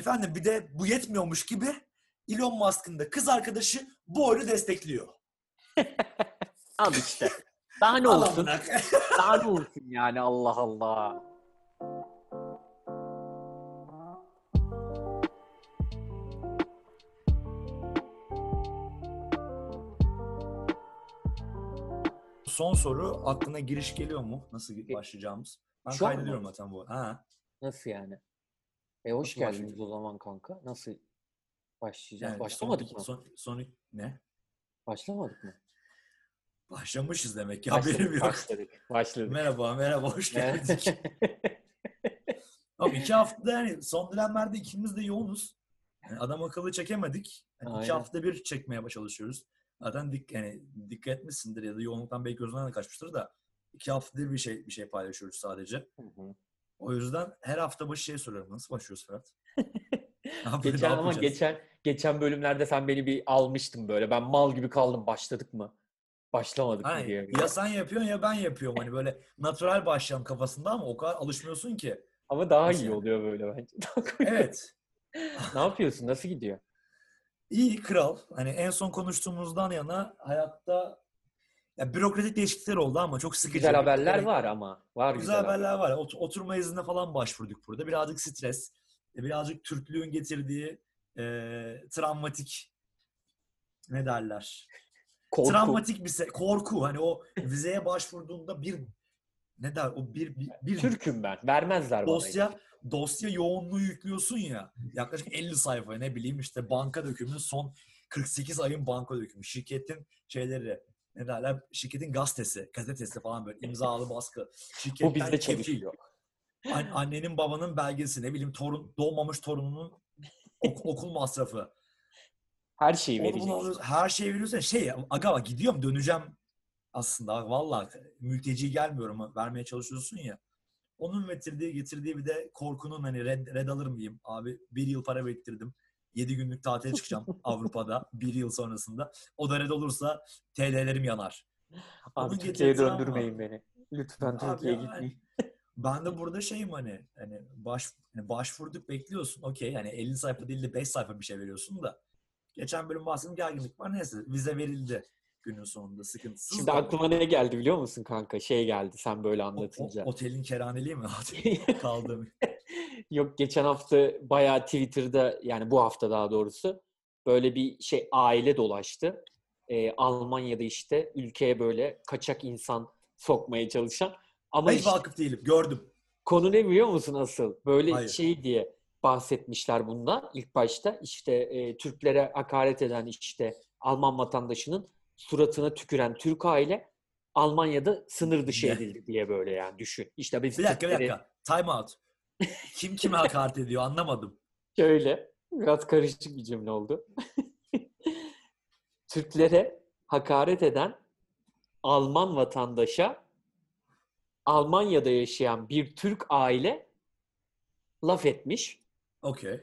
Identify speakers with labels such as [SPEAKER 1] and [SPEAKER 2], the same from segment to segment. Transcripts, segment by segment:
[SPEAKER 1] Efendim bir de bu yetmiyormuş gibi Elon Musk'ın da kız arkadaşı bu oyunu destekliyor.
[SPEAKER 2] Al işte. Daha ne olsun? Daha ne olsun yani Allah Allah.
[SPEAKER 1] Son soru aklına giriş geliyor mu? Nasıl başlayacağımız? Ben
[SPEAKER 2] Şu
[SPEAKER 1] kaydediyorum zaten bu. Ha.
[SPEAKER 2] Nasıl yani? E hoş
[SPEAKER 1] Nasıl
[SPEAKER 2] geldiniz
[SPEAKER 1] başlayacağız?
[SPEAKER 2] o zaman kanka. Nasıl başlayacağız?
[SPEAKER 1] Yani
[SPEAKER 2] Başlamadık
[SPEAKER 1] son,
[SPEAKER 2] mı?
[SPEAKER 1] Son, son, ne?
[SPEAKER 2] Başlamadık mı?
[SPEAKER 1] Başlamışız demek ki.
[SPEAKER 2] Başladık,
[SPEAKER 1] Haberim yok.
[SPEAKER 2] Başladık. Başladık.
[SPEAKER 1] Merhaba, merhaba. Hoş geldik. Abi iki hafta yani son dönemlerde ikimiz de yoğunuz. Yani adam akıllı çekemedik. Yani iki
[SPEAKER 2] Aynen.
[SPEAKER 1] hafta bir çekmeye çalışıyoruz. Zaten dik, yani dikkat etmişsindir ya da yoğunluktan belki gözünden de kaçmıştır da iki haftadır bir şey bir şey paylaşıyoruz sadece.
[SPEAKER 2] Hı hı.
[SPEAKER 1] O yüzden her hafta başı şey soruyorum. Nasıl başlıyoruz Ferhat?
[SPEAKER 2] Geçen ama geçen geçen bölümlerde sen beni bir almıştın böyle. Ben mal gibi kaldım. Başladık mı? Başlamadık mı
[SPEAKER 1] Hani
[SPEAKER 2] diye.
[SPEAKER 1] ya sen yapıyorsun ya ben yapıyorum. Hani böyle natural başlayalım kafasında ama o kadar alışmıyorsun ki.
[SPEAKER 2] Ama daha
[SPEAKER 1] Nasıl
[SPEAKER 2] iyi oluyor böyle bence.
[SPEAKER 1] Evet.
[SPEAKER 2] ne yapıyorsun? Nasıl gidiyor?
[SPEAKER 1] İyi kral. Hani en son konuştuğumuzdan yana hayatta ya bürokratik değişiklikler oldu ama çok sıkıcı.
[SPEAKER 2] Güzel haberler
[SPEAKER 1] Yani
[SPEAKER 2] var ama. Var
[SPEAKER 1] Güzel,
[SPEAKER 2] güzel,
[SPEAKER 1] haberler var. Ot- oturma iznine falan başvurduk burada. Birazcık stres, e, birazcık Türklüğün getirdiği e, travmatik ne derler?
[SPEAKER 2] Korku.
[SPEAKER 1] Travmatik bir se- korku. Hani o vizeye başvurduğunda bir ne der o bir bir, bir
[SPEAKER 2] Türk'üm ben. Vermezler bana.
[SPEAKER 1] dosya dosya yoğunluğu yüklüyorsun ya. Yaklaşık 50 sayfa ne bileyim işte banka dökümünün son 48 ayın banka dökümü. Şirketin şeyleri ne derler? Şirketin gazetesi, gazetesi falan böyle imzalı baskı. Şirketten
[SPEAKER 2] Bu bizde çalışıyor.
[SPEAKER 1] An- annenin babanın belgesi ne bileyim torun doğmamış torununun ok- okul masrafı.
[SPEAKER 2] Her şeyi
[SPEAKER 1] alıyorsun. Her şeyi veriyorsun. Şey aga gidiyorum döneceğim aslında. Vallahi mülteci gelmiyorum. Vermeye çalışıyorsun ya. Onun getirdiği, getirdiği bir de korkunun hani red, red alır mıyım? Abi bir yıl para biriktirdim. 7 günlük tatile çıkacağım Avrupa'da bir yıl sonrasında. O da red olursa TL'lerim yanar.
[SPEAKER 2] Abi
[SPEAKER 1] Onun
[SPEAKER 2] Türkiye'ye
[SPEAKER 1] getirdiği ama-
[SPEAKER 2] döndürmeyin beni. Lütfen Türkiye'ye gitmeyin.
[SPEAKER 1] Ben de burada şeyim hani hani baş hani başvurduk bekliyorsun. Okey yani 50 sayfa değil de 5 sayfa bir şey veriyorsun da. Geçen bölüm bahsettiğim gerginlik var. Neyse vize verildi günün sonunda sıkıntısız.
[SPEAKER 2] Şimdi
[SPEAKER 1] da.
[SPEAKER 2] aklıma ne geldi biliyor musun kanka? Şey geldi sen böyle
[SPEAKER 1] O- o-
[SPEAKER 2] anlatınca.
[SPEAKER 1] otelin kerhaneliği mi? Kaldığım.
[SPEAKER 2] Yok geçen hafta bayağı Twitter'da yani bu hafta daha doğrusu böyle bir şey aile dolaştı. Ee, Almanya'da işte ülkeye böyle kaçak insan sokmaya çalışan. Ama
[SPEAKER 1] Hiç
[SPEAKER 2] işte
[SPEAKER 1] vakıf değilim. Gördüm.
[SPEAKER 2] konu ne biliyor musun asıl? Böyle
[SPEAKER 1] Hayır.
[SPEAKER 2] şey diye bahsetmişler bundan ilk başta. İşte e, Türklere hakaret eden işte Alman vatandaşının suratına tüküren Türk aile Almanya'da sınır dışı edildi diye böyle yani düşün. İşte biz
[SPEAKER 1] Bir dakika bir
[SPEAKER 2] Türkleri-
[SPEAKER 1] dakika. Time out. Kim kime hakaret ediyor anlamadım.
[SPEAKER 2] Şöyle, biraz karışık bir cümle oldu. Türklere hakaret eden Alman vatandaşa Almanya'da yaşayan bir Türk aile laf etmiş.
[SPEAKER 1] Okey.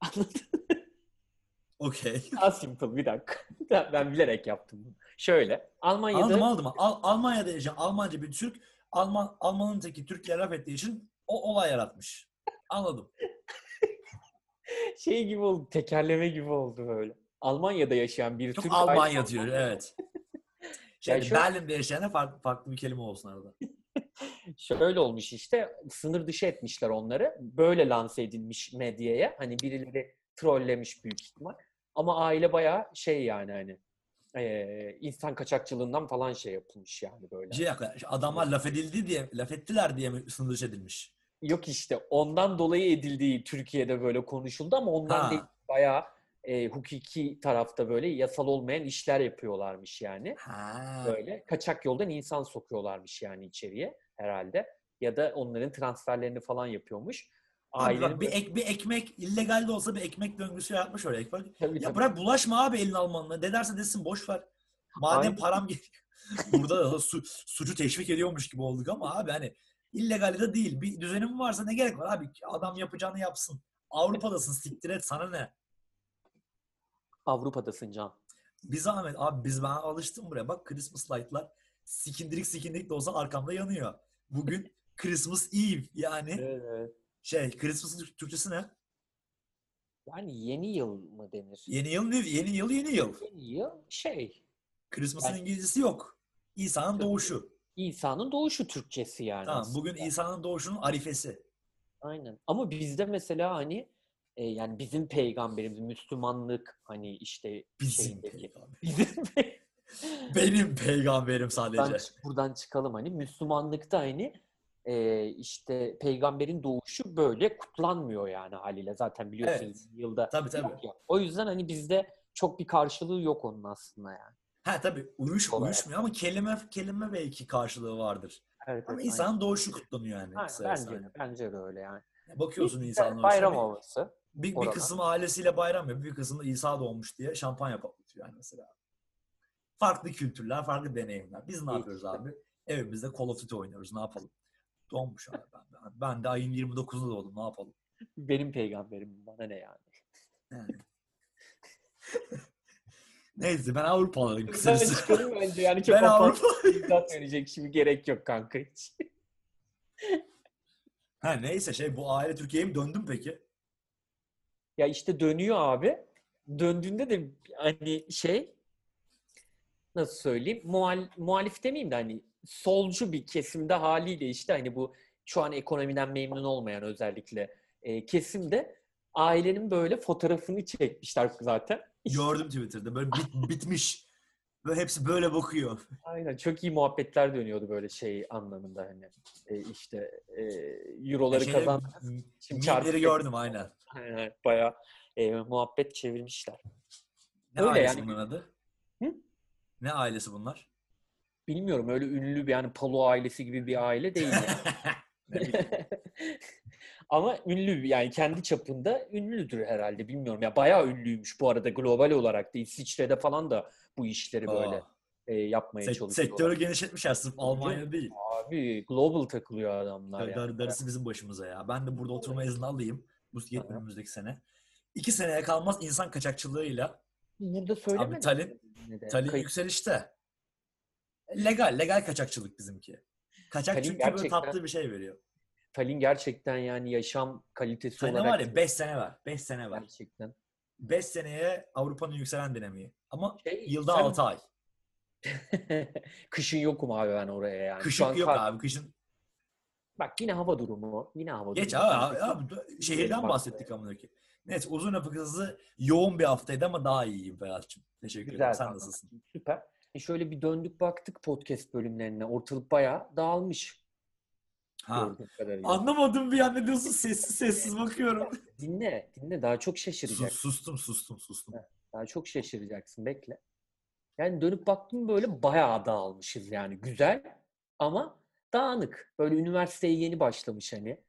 [SPEAKER 2] Anladın?
[SPEAKER 1] Okey.
[SPEAKER 2] Daha simple bir dakika. Ben bilerek yaptım bunu. Şöyle, Almanya'da
[SPEAKER 1] Anladım anladım. Al- Almanya'da yaşayan Almanca bir Türk Alman Alman'ın teki Türkiye laf ettiği için o olay yaratmış. Anladım.
[SPEAKER 2] şey gibi oldu, tekerleme gibi oldu böyle. Almanya'da yaşayan bir
[SPEAKER 1] Çok
[SPEAKER 2] Türk
[SPEAKER 1] Almanya diyor evet. Şey,
[SPEAKER 2] Yani şu-
[SPEAKER 1] Berlin'de yaşayana farklı, farklı bir kelime olsun arada.
[SPEAKER 2] Şöyle olmuş işte sınır dışı etmişler onları. Böyle lanse edilmiş medyaya. Hani birileri trollemiş büyük ihtimal. Ama aile bayağı şey yani hani eee, insan kaçakçılığından falan şey yapılmış yani böyle.
[SPEAKER 1] Dakika, adamlar laf edildi diye, laf ettiler diye mi sınır dışı edilmiş?
[SPEAKER 2] Yok işte ondan dolayı edildiği Türkiye'de böyle konuşuldu ama ondan
[SPEAKER 1] Ha.
[SPEAKER 2] değil bayağı eee, hukuki tarafta böyle yasal olmayan işler yapıyorlarmış yani.
[SPEAKER 1] Ha.
[SPEAKER 2] Böyle kaçak yoldan insan sokuyorlarmış yani içeriye herhalde. Ya da onların transferlerini falan yapıyormuş.
[SPEAKER 1] Abi bak bir, ek, bir ekmek illegal de olsa bir ekmek döngüsü yaratmış oraya. Ekmek.
[SPEAKER 2] Tabii,
[SPEAKER 1] Ya
[SPEAKER 2] tabii.
[SPEAKER 1] bırak bulaşma abi elin Almanına. Ne derse desin boş ver. Madem
[SPEAKER 2] Aynen.
[SPEAKER 1] param geliyor. Burada da su, suçu teşvik ediyormuş gibi olduk ama abi hani illegal de değil. Bir düzenim varsa ne gerek var abi? Adam yapacağını yapsın. Avrupa'dasın siktir et sana ne?
[SPEAKER 2] Avrupa'dasın Can.
[SPEAKER 1] Bir zahmet abi biz ben alıştım buraya. Bak Christmas light'lar sikindirik sikindirik de olsa arkamda yanıyor. Bugün Christmas Eve yani
[SPEAKER 2] Evet.
[SPEAKER 1] şey Christmas'ın Türk- Türkçesi ne?
[SPEAKER 2] Yani yeni yıl mı denir?
[SPEAKER 1] Yeni yıl değil, yeni yıl yeni yıl.
[SPEAKER 2] Yeni yıl şey.
[SPEAKER 1] Christmas'ın
[SPEAKER 2] Yani-
[SPEAKER 1] İngilizcesi yok. İsa'nın doğuşu.
[SPEAKER 2] İsa'nın doğuşu Türkçesi yani.
[SPEAKER 1] Tamam,
[SPEAKER 2] aslında.
[SPEAKER 1] bugün İsa'nın doğuşunun arifesi.
[SPEAKER 2] Aynen. Ama bizde mesela hani e, yani bizim peygamberimiz Müslümanlık hani işte
[SPEAKER 1] Bizim
[SPEAKER 2] şeyindeki
[SPEAKER 1] peygamber.
[SPEAKER 2] bizim
[SPEAKER 1] Benim peygamberim
[SPEAKER 2] buradan,
[SPEAKER 1] sadece.
[SPEAKER 2] buradan çıkalım hani Müslümanlıkta hani e, işte peygamberin doğuşu böyle kutlanmıyor yani haliyle zaten biliyorsun
[SPEAKER 1] Evet.
[SPEAKER 2] yılda
[SPEAKER 1] Tabii tabii.
[SPEAKER 2] yok ya. O yüzden hani bizde çok bir karşılığı yok onun aslında yani.
[SPEAKER 1] Ha tabii uyuş
[SPEAKER 2] Olarak.
[SPEAKER 1] uyuşmuyor ama kelime kelime belki karşılığı vardır.
[SPEAKER 2] Evet,
[SPEAKER 1] Ama
[SPEAKER 2] evet,
[SPEAKER 1] İsa'nın doğuşu kutlanıyor yani.
[SPEAKER 2] aynen. bence de, bence de öyle yani.
[SPEAKER 1] Bakıyorsun İsa'nın doğuşuna.
[SPEAKER 2] bayram
[SPEAKER 1] bir-
[SPEAKER 2] havası.
[SPEAKER 1] Bir, bir kısım ailesiyle bayram yapıyor, bir kısım da İsa doğmuş diye şampanya patlatıyor yani mesela. Farklı kültürler, farklı deneyimler. Biz ne yapıyoruz abi? Evimizde Call of Duty oynuyoruz. Ne yapalım? Doğmuş abi ben. Ben, ben de ayın 29'unda doğdum. Ne yapalım?
[SPEAKER 2] Benim peygamberim bana ne yani.
[SPEAKER 1] Yani. Neyse ben
[SPEAKER 2] Güzel
[SPEAKER 1] kısacası.
[SPEAKER 2] çıkalım bence yani çok
[SPEAKER 1] ben Avrupa.
[SPEAKER 2] izah verecek şimdi gerek yok kanka hiç.
[SPEAKER 1] Ha neyse şey bu aile Türkiye'ye mi döndün peki?
[SPEAKER 2] Ya işte dönüyor abi. Döndüğünde de hani şey nasıl söyleyeyim muhal, muhalif demeyeyim de hani solcu bir kesimde haliyle işte hani bu şu an ekonomiden memnun olmayan özellikle e, kesimde ailenin böyle fotoğrafını çekmişler zaten.
[SPEAKER 1] Gördüm Twitter'da böyle bit- bitmiş. Böyle hepsi böyle bakıyor.
[SPEAKER 2] Aynen çok iyi muhabbetler dönüyordu böyle şey anlamında hani e, işte e, euroları
[SPEAKER 1] Şey,
[SPEAKER 2] kazan
[SPEAKER 1] m-
[SPEAKER 2] Şimdi çarpı
[SPEAKER 1] mimleri gördüm aynen.
[SPEAKER 2] Aynen, bayağı e, muhabbet çevirmişler.
[SPEAKER 1] Ne
[SPEAKER 2] Öyle
[SPEAKER 1] ailesi
[SPEAKER 2] yani.
[SPEAKER 1] bunların adı?
[SPEAKER 2] Hı?
[SPEAKER 1] Ne ailesi bunlar?
[SPEAKER 2] Bilmiyorum öyle ünlü bir yani Palo ailesi gibi bir aile değil yani. Ama ünlü yani kendi çapında ünlüdür herhalde bilmiyorum. Ya bayağı ünlüymüş bu arada global olarak da İsviçre'de falan da bu işleri böyle
[SPEAKER 1] Aa,
[SPEAKER 2] e, yapmaya
[SPEAKER 1] sek-
[SPEAKER 2] çalışıyorlar.
[SPEAKER 1] sektörü genişletmişler sırf Almanya değil.
[SPEAKER 2] Abi global takılıyor adamlar
[SPEAKER 1] Dar,
[SPEAKER 2] yani.
[SPEAKER 1] dar- darısı bizim başımıza ya. Ben de burada oturma izni alayım. Bu önümüzdeki sene. İki seneye kalmaz insan kaçakçılığıyla
[SPEAKER 2] Burada söylemedim.
[SPEAKER 1] Abi
[SPEAKER 2] de.
[SPEAKER 1] Tallinn
[SPEAKER 2] Kayıt-
[SPEAKER 1] yükselişte. Legal, legal kaçakçılık bizimki. Kaçak
[SPEAKER 2] Tallinn
[SPEAKER 1] çünkü böyle
[SPEAKER 2] gerçekten-
[SPEAKER 1] tatlı bir şey veriyor.
[SPEAKER 2] Tallinn gerçekten yani yaşam kalitesi
[SPEAKER 1] Hani
[SPEAKER 2] olarak
[SPEAKER 1] var ya 5 sene var. 5 sene var.
[SPEAKER 2] gerçekten.
[SPEAKER 1] 5 seneye Avrupa'nın yükselen dinamiği. Ama
[SPEAKER 2] Şey,
[SPEAKER 1] yılda
[SPEAKER 2] sen-
[SPEAKER 1] 6 ay.
[SPEAKER 2] Kışın yokum abi ben oraya yani.
[SPEAKER 1] Kışın yok
[SPEAKER 2] kar-
[SPEAKER 1] abi. Kışın
[SPEAKER 2] Bak yine hava durumu. Yine hava
[SPEAKER 1] Geç
[SPEAKER 2] durumu.
[SPEAKER 1] abi, abi, abi, şehirden bahsettik amına ki. Neyse uzun lafı kısası yoğun bir haftaydı ama daha iyiyim Ferhat'cığım. Teşekkür
[SPEAKER 2] Güzel
[SPEAKER 1] ederim. Sen nasılsın?
[SPEAKER 2] Süper. E şöyle bir döndük baktık podcast bölümlerine. Ortalık bayağı dağılmış.
[SPEAKER 1] Ha.
[SPEAKER 2] Gördüğüm kadarıyla.
[SPEAKER 1] Anlamadım bir an ne diyorsun sessiz sessiz bakıyorum.
[SPEAKER 2] Dinle. Dinle. Daha çok
[SPEAKER 1] Sus,
[SPEAKER 2] şaşıracaksın.
[SPEAKER 1] sustum sustum sustum.
[SPEAKER 2] Daha çok şaşıracaksın. Bekle. Yani dönüp baktım böyle bayağı dağılmışız yani. Güzel ama dağınık. Böyle üniversiteye yeni başlamış hani.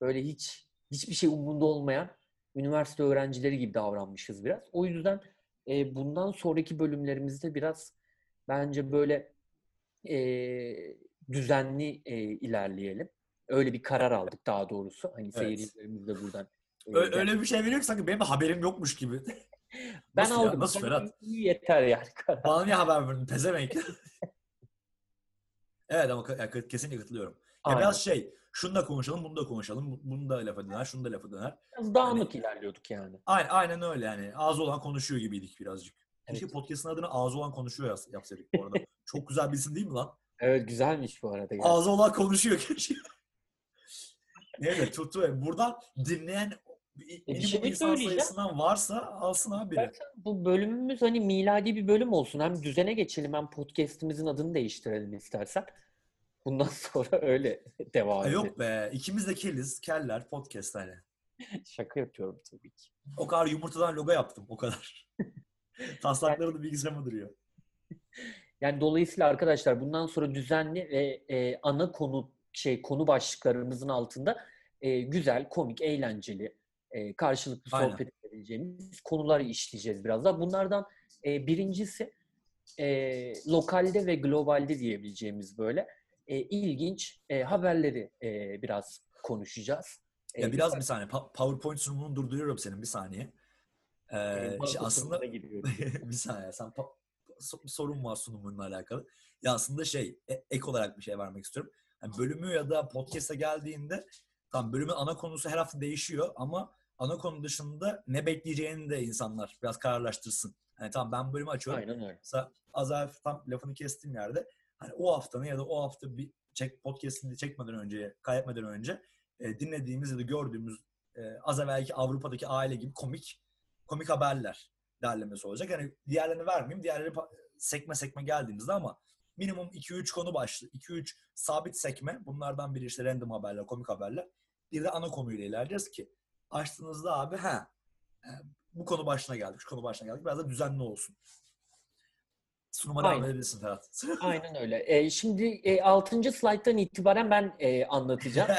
[SPEAKER 2] Böyle hiç hiçbir şey umurunda olmayan üniversite öğrencileri gibi davranmışız biraz. O yüzden e, bundan sonraki bölümlerimizde biraz bence böyle e, düzenli e, ilerleyelim. Öyle bir karar aldık daha doğrusu. Hani seyircilerimiz de buradan. e,
[SPEAKER 1] Ö- öyle bir şey veriyor ki sanki benim haberim yokmuş gibi.
[SPEAKER 2] ben
[SPEAKER 1] Nasıl ya?
[SPEAKER 2] aldım.
[SPEAKER 1] Nasıl
[SPEAKER 2] Sen
[SPEAKER 1] Ferhat?
[SPEAKER 2] iyi yeter yani.
[SPEAKER 1] Bana niye haber verdin? Pezevenk. evet ama ka- ya, kesinlikle katılıyorum. Ya biraz şey, şunu da konuşalım, bunu da konuşalım, bu- bunu da lafa döner, şunu da lafa döner.
[SPEAKER 2] Biraz dağınık ilerliyorduk yani.
[SPEAKER 1] Aynen, aynen öyle yani. Ağzı olan konuşuyor gibiydik birazcık. Keşke
[SPEAKER 2] Evet.
[SPEAKER 1] podcast'ın adını ağzı olan konuşuyor yapsaydık bu arada. Çok güzel bir isim değil mi lan?
[SPEAKER 2] Evet güzelmiş bu arada. gerçekten.
[SPEAKER 1] Ağzı olan konuşuyor keşke. evet tuttu. Buradan dinleyen
[SPEAKER 2] bir
[SPEAKER 1] minimum
[SPEAKER 2] şey
[SPEAKER 1] insan sayısından varsa alsın abi.
[SPEAKER 2] Zaten bu bölümümüz hani miladi bir bölüm olsun. Hem düzene geçelim hem podcast'imizin adını değiştirelim istersen. Bundan sonra öyle devam
[SPEAKER 1] Ha,
[SPEAKER 2] edelim.
[SPEAKER 1] yok be. ikimiz de keliz. Keller podcast hani.
[SPEAKER 2] Şaka yapıyorum tabii ki.
[SPEAKER 1] O kadar yumurtadan logo yaptım. O kadar. Taslakları da bilgisayarıma duruyor.
[SPEAKER 2] Yani dolayısıyla arkadaşlar bundan sonra düzenli ve e, ana konu şey konu başlıklarımızın altında e, güzel, komik, eğlenceli, e, karşılıklı
[SPEAKER 1] Aynen.
[SPEAKER 2] sohbet edebileceğimiz konuları işleyeceğiz biraz daha. Bunlardan e, birincisi e, lokalde ve globalde diyebileceğimiz böyle e, ilginç e, haberleri e, biraz konuşacağız. E,
[SPEAKER 1] Ya biraz bir saniye. Pa- PowerPoint sunumunu durduruyorum senin bir saniye. Ee, işte aslında bir saniye. Sen pa- sorun var sunumunla alakalı. Ya aslında şey e- ek olarak bir şey vermek istiyorum. Yani bölümü ya da podcast'a geldiğinde tam bölümün ana konusu her hafta değişiyor ama ana konu dışında ne bekleyeceğini de insanlar biraz kararlaştırsın. Hani tamam ben bölümü açıyorum.
[SPEAKER 2] Aynen öyle.
[SPEAKER 1] Mesela az evvel tam lafını kestiğim yerde hani o haftanın ya da o hafta bir çek podcast'ini çekmeden önce, kaydetmeden önce e, dinlediğimiz ya da gördüğümüz e, az evvelki Avrupa'daki aile gibi komik komik haberler derlemesi olacak. Yani diğerlerini vermeyeyim. Diğerleri sekme sekme geldiğimizde ama minimum 2-3 konu başlı, 2-3 sabit sekme. Bunlardan biri işte random haberler, komik haberler. Bir de ana konuyla ilerleyeceğiz ki açtığınızda abi ha e, bu konu başına geldik, şu konu başına geldik. Biraz da düzenli olsun. Sunuma devam edebilirsin Ferhat.
[SPEAKER 2] Aynen öyle. E, şimdi e, 6. slayttan itibaren ben e, anlatacağım.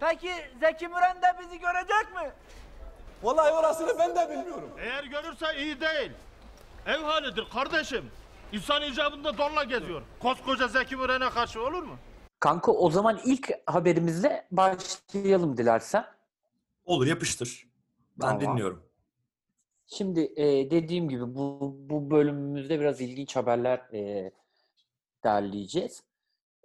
[SPEAKER 3] Peki Zeki Müren de bizi görecek mi?
[SPEAKER 4] Vallahi orasını ben de bilmiyorum.
[SPEAKER 5] Eğer görürse iyi değil. Ev halidir kardeşim. İnsan icabında donla geziyor. Koskoca Zeki Müren'e karşı olur mu?
[SPEAKER 2] Kanka o zaman ilk haberimizle başlayalım dilersen.
[SPEAKER 1] Olur yapıştır. Ben
[SPEAKER 2] Tamam.
[SPEAKER 1] dinliyorum.
[SPEAKER 2] Şimdi e, dediğim gibi bu, bu bölümümüzde biraz ilginç haberler e, derleyeceğiz.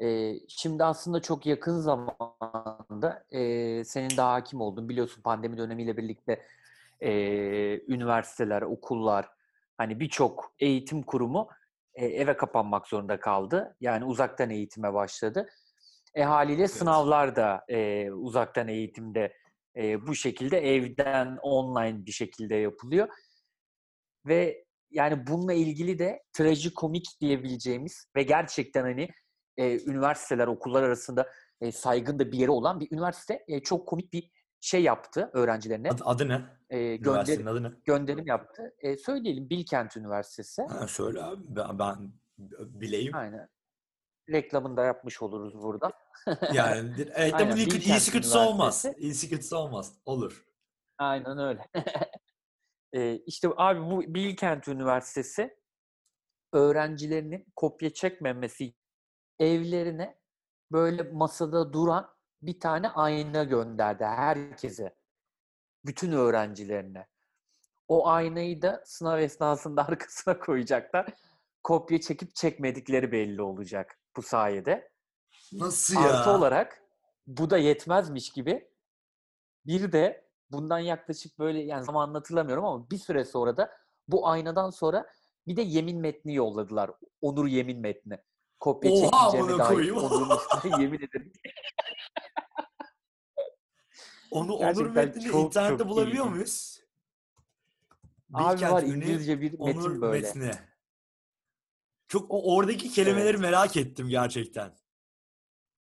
[SPEAKER 2] E, şimdi aslında çok yakın zamanda e, senin de hakim oldun biliyorsun pandemi dönemiyle birlikte e, üniversiteler, okullar, hani birçok eğitim kurumu e, eve kapanmak zorunda kaldı. Yani uzaktan eğitime başladı. E haliyle sınavlar da e, uzaktan eğitimde e, bu şekilde evden online bir şekilde yapılıyor. Ve yani bununla ilgili de trajikomik diyebileceğimiz ve gerçekten hani e, üniversiteler, okullar arasında e, saygın da bir yeri olan bir üniversite e, çok komik bir şey yaptı öğrencilerine.
[SPEAKER 1] Adı, adı ne?
[SPEAKER 2] E, gönder,
[SPEAKER 1] adı ne?
[SPEAKER 2] gönderim yaptı. E, söyleyelim Bilkent Üniversitesi.
[SPEAKER 1] Ha, söyle abi. Ben, ben bileyim.
[SPEAKER 2] Aynen. Reklamını da yapmış oluruz burada.
[SPEAKER 1] Yani iyi,
[SPEAKER 2] Bilkent
[SPEAKER 1] iyisi kötüsü olmaz. İyisi kötüsü olmaz. Olur.
[SPEAKER 2] Aynen öyle. Ee, işte abi bu Bilkent Üniversitesi öğrencilerinin kopya çekmemesi evlerine böyle masada duran bir tane ayna gönderdi herkese. Bütün öğrencilerine. O aynayı da sınav esnasında arkasına koyacaklar. Kopya çekip çekmedikleri belli olacak bu sayede.
[SPEAKER 1] Nasıl
[SPEAKER 2] Artı olarak bu da yetmezmiş gibi bir de bundan yaklaşık böyle yani zamanını hatırlamıyorum ama bir süre sonra da bu aynadan sonra bir de yemin metni yolladılar. Onur yemin metni. Kopya
[SPEAKER 1] Oha,
[SPEAKER 2] çekmeyeceğime
[SPEAKER 1] amına
[SPEAKER 2] dair üstüne yemin ederim.
[SPEAKER 1] Onu Onur metnini
[SPEAKER 2] çok,
[SPEAKER 1] internette
[SPEAKER 2] çok
[SPEAKER 1] bulabiliyor
[SPEAKER 2] ilginç.
[SPEAKER 1] muyuz?
[SPEAKER 2] Abi
[SPEAKER 1] Bilkent
[SPEAKER 2] var
[SPEAKER 1] Ünü,
[SPEAKER 2] İngilizce bir
[SPEAKER 1] Onur
[SPEAKER 2] metin böyle.
[SPEAKER 1] metni. Çok o, oradaki kelimeleri
[SPEAKER 2] Evet.
[SPEAKER 1] merak ettim gerçekten.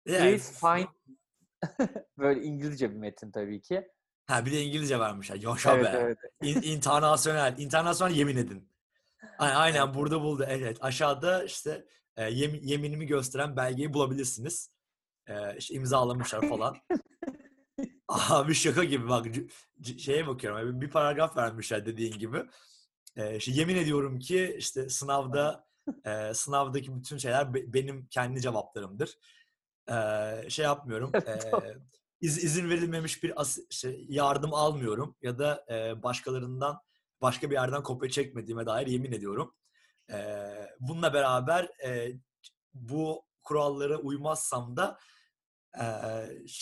[SPEAKER 2] Please find böyle İngilizce bir metin tabii ki.
[SPEAKER 1] ha bir de İngilizce vermişler. Yaşa
[SPEAKER 2] Evet
[SPEAKER 1] be.
[SPEAKER 2] evet.
[SPEAKER 1] İn, internasyonel. İnternasyonel yemin edin. Aynen burada buldu. Evet. Aşağıda işte e, yem- yeminimi gösteren belgeyi bulabilirsiniz. E, işte imzalamışlar falan. Abi şaka gibi bak şeye bakıyorum. Bir paragraf vermişler dediğin gibi. E, işte yemin ediyorum ki işte sınavda e, sınavdaki bütün şeyler be- benim kendi cevaplarımdır. E, şey yapmıyorum. E, iz, izin verilmemiş bir as- şey, yardım almıyorum ya da e, başkalarından başka bir yerden kopya çekmediğime dair yemin ediyorum. E, bununla beraber e, bu kurallara uymazsam da e,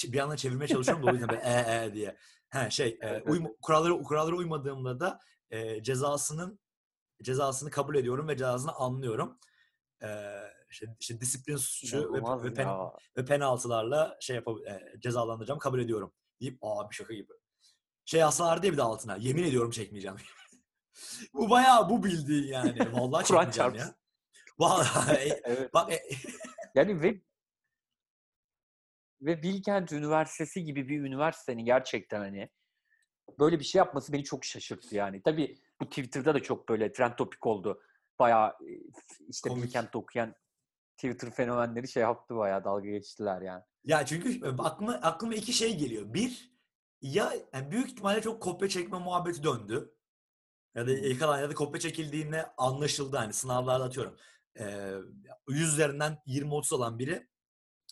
[SPEAKER 1] bir anda çevirmeye çalışıyorum da o yüzden böyle e, e diye. He, şey, e, uyma- kurallara, kurallara uymadığımda da e, cezasının cezasını kabul ediyorum ve cezasını anlıyorum. E, işte, işte disiplin suçu ve, ve, pen-
[SPEAKER 2] ya.
[SPEAKER 1] ve penaltılarla şey yapab e, cezalandıracağım kabul ediyorum deyip aa bir şaka gibi. Şey yazsalar diye bir de altına yemin ediyorum çekmeyeceğim. bu bayağı bu bildiğin yani. Vallahi
[SPEAKER 2] Kur'an çarpsın.
[SPEAKER 1] ya. Vallahi e,
[SPEAKER 2] Evet.
[SPEAKER 1] bak e,
[SPEAKER 2] Yani ve ve Bilkent Üniversitesi gibi bir üniversitenin gerçekten hani böyle bir şey yapması beni çok şaşırttı yani. Tabii bu Twitter'da da çok böyle trend topik oldu. Bayağı e, işte
[SPEAKER 1] Komik.
[SPEAKER 2] Bilkent'te okuyan Twitter fenomenleri şey yaptı bayağı dalga geçtiler yani.
[SPEAKER 1] ya çünkü aklıma aklıma iki şey geliyor. Bir ya yani büyük ihtimalle çok kopya çekme muhabbeti döndü. Ya da yakalan ya da kopya çekildiğinde anlaşıldı hani sınavlarda atıyorum. Ee, 100 üzerinden 20-30 alan biri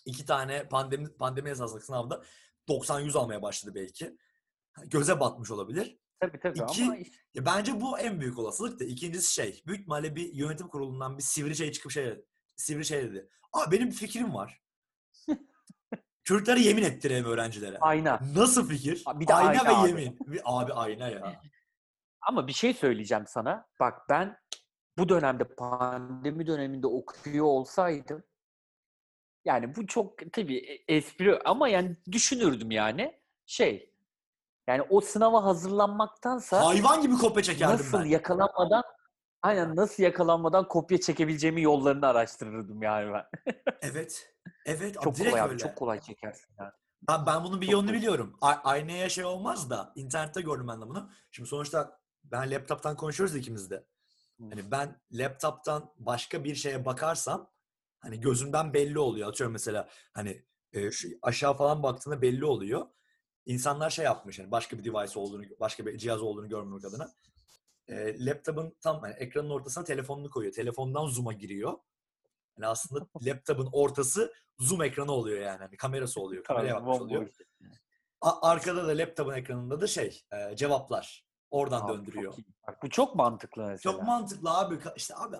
[SPEAKER 1] iki tane pandemi pandemi esaslı sınavda 90-100 almaya başladı belki. Göze batmış olabilir.
[SPEAKER 2] Tabii tabii
[SPEAKER 1] İki-
[SPEAKER 2] ama
[SPEAKER 1] Ya bence bu en büyük olasılık da ikincisi şey. Büyük ihtimalle bir yönetim kurulundan bir sivri şey çıkıp şey sivri şey dedi. Aa benim bir fikrim var. Çocuklara yemin ettirelim öğrencilere.
[SPEAKER 2] Ayna.
[SPEAKER 1] Nasıl fikir?
[SPEAKER 2] Bir de
[SPEAKER 1] ayna,
[SPEAKER 2] ayna
[SPEAKER 1] ve
[SPEAKER 2] abi.
[SPEAKER 1] yemin. Bir- Abi ayna ya.
[SPEAKER 2] Ama bir şey söyleyeceğim sana. Bak ben bu dönemde pandemi döneminde okuyor olsaydım yani bu çok tabii e- espri ama yani düşünürdüm yani şey yani o sınava hazırlanmaktansa
[SPEAKER 1] Hayvan gibi kopya çekerdim
[SPEAKER 2] nasıl
[SPEAKER 1] ben.
[SPEAKER 2] yakalanmadan aynen nasıl yakalanmadan kopya çekebileceğimi yollarını araştırırdım yani ben.
[SPEAKER 1] Evet. Evet.
[SPEAKER 2] Çok
[SPEAKER 1] direkt
[SPEAKER 2] kolay
[SPEAKER 1] öyle.
[SPEAKER 2] çok kolay çekersin yani.
[SPEAKER 1] Ben, ben bunun bir
[SPEAKER 2] Çok
[SPEAKER 1] yolunu biliyorum. A- aynaya şey olmaz da internette gördüm ben de bunu. Şimdi sonuçta ben laptop'tan konuşuyoruz ikimiz de. Hani ben laptop'tan başka bir şeye bakarsam hani gözümden belli oluyor. Atıyorum mesela hani e, şu aşağı falan baktığında belli oluyor. İnsanlar şey yapmış hani başka bir device olduğunu, başka bir cihaz olduğunu görmemek adına. E, laptop'un tam hani ekranın ortasına telefonunu koyuyor. Telefondan zoom'a giriyor. Yani aslında laptop'un ortası zoom ekranı oluyor yani. Hani kamerası oluyor. Kameraya bakmış oluyor. arkada da laptopun ekranında da şey e, cevaplar. Oradan
[SPEAKER 2] Abi,
[SPEAKER 1] döndürüyor.
[SPEAKER 2] çok iyi. Bak, bu çok mantıklı mesela.
[SPEAKER 1] Çok mantıklı abi. İşte abi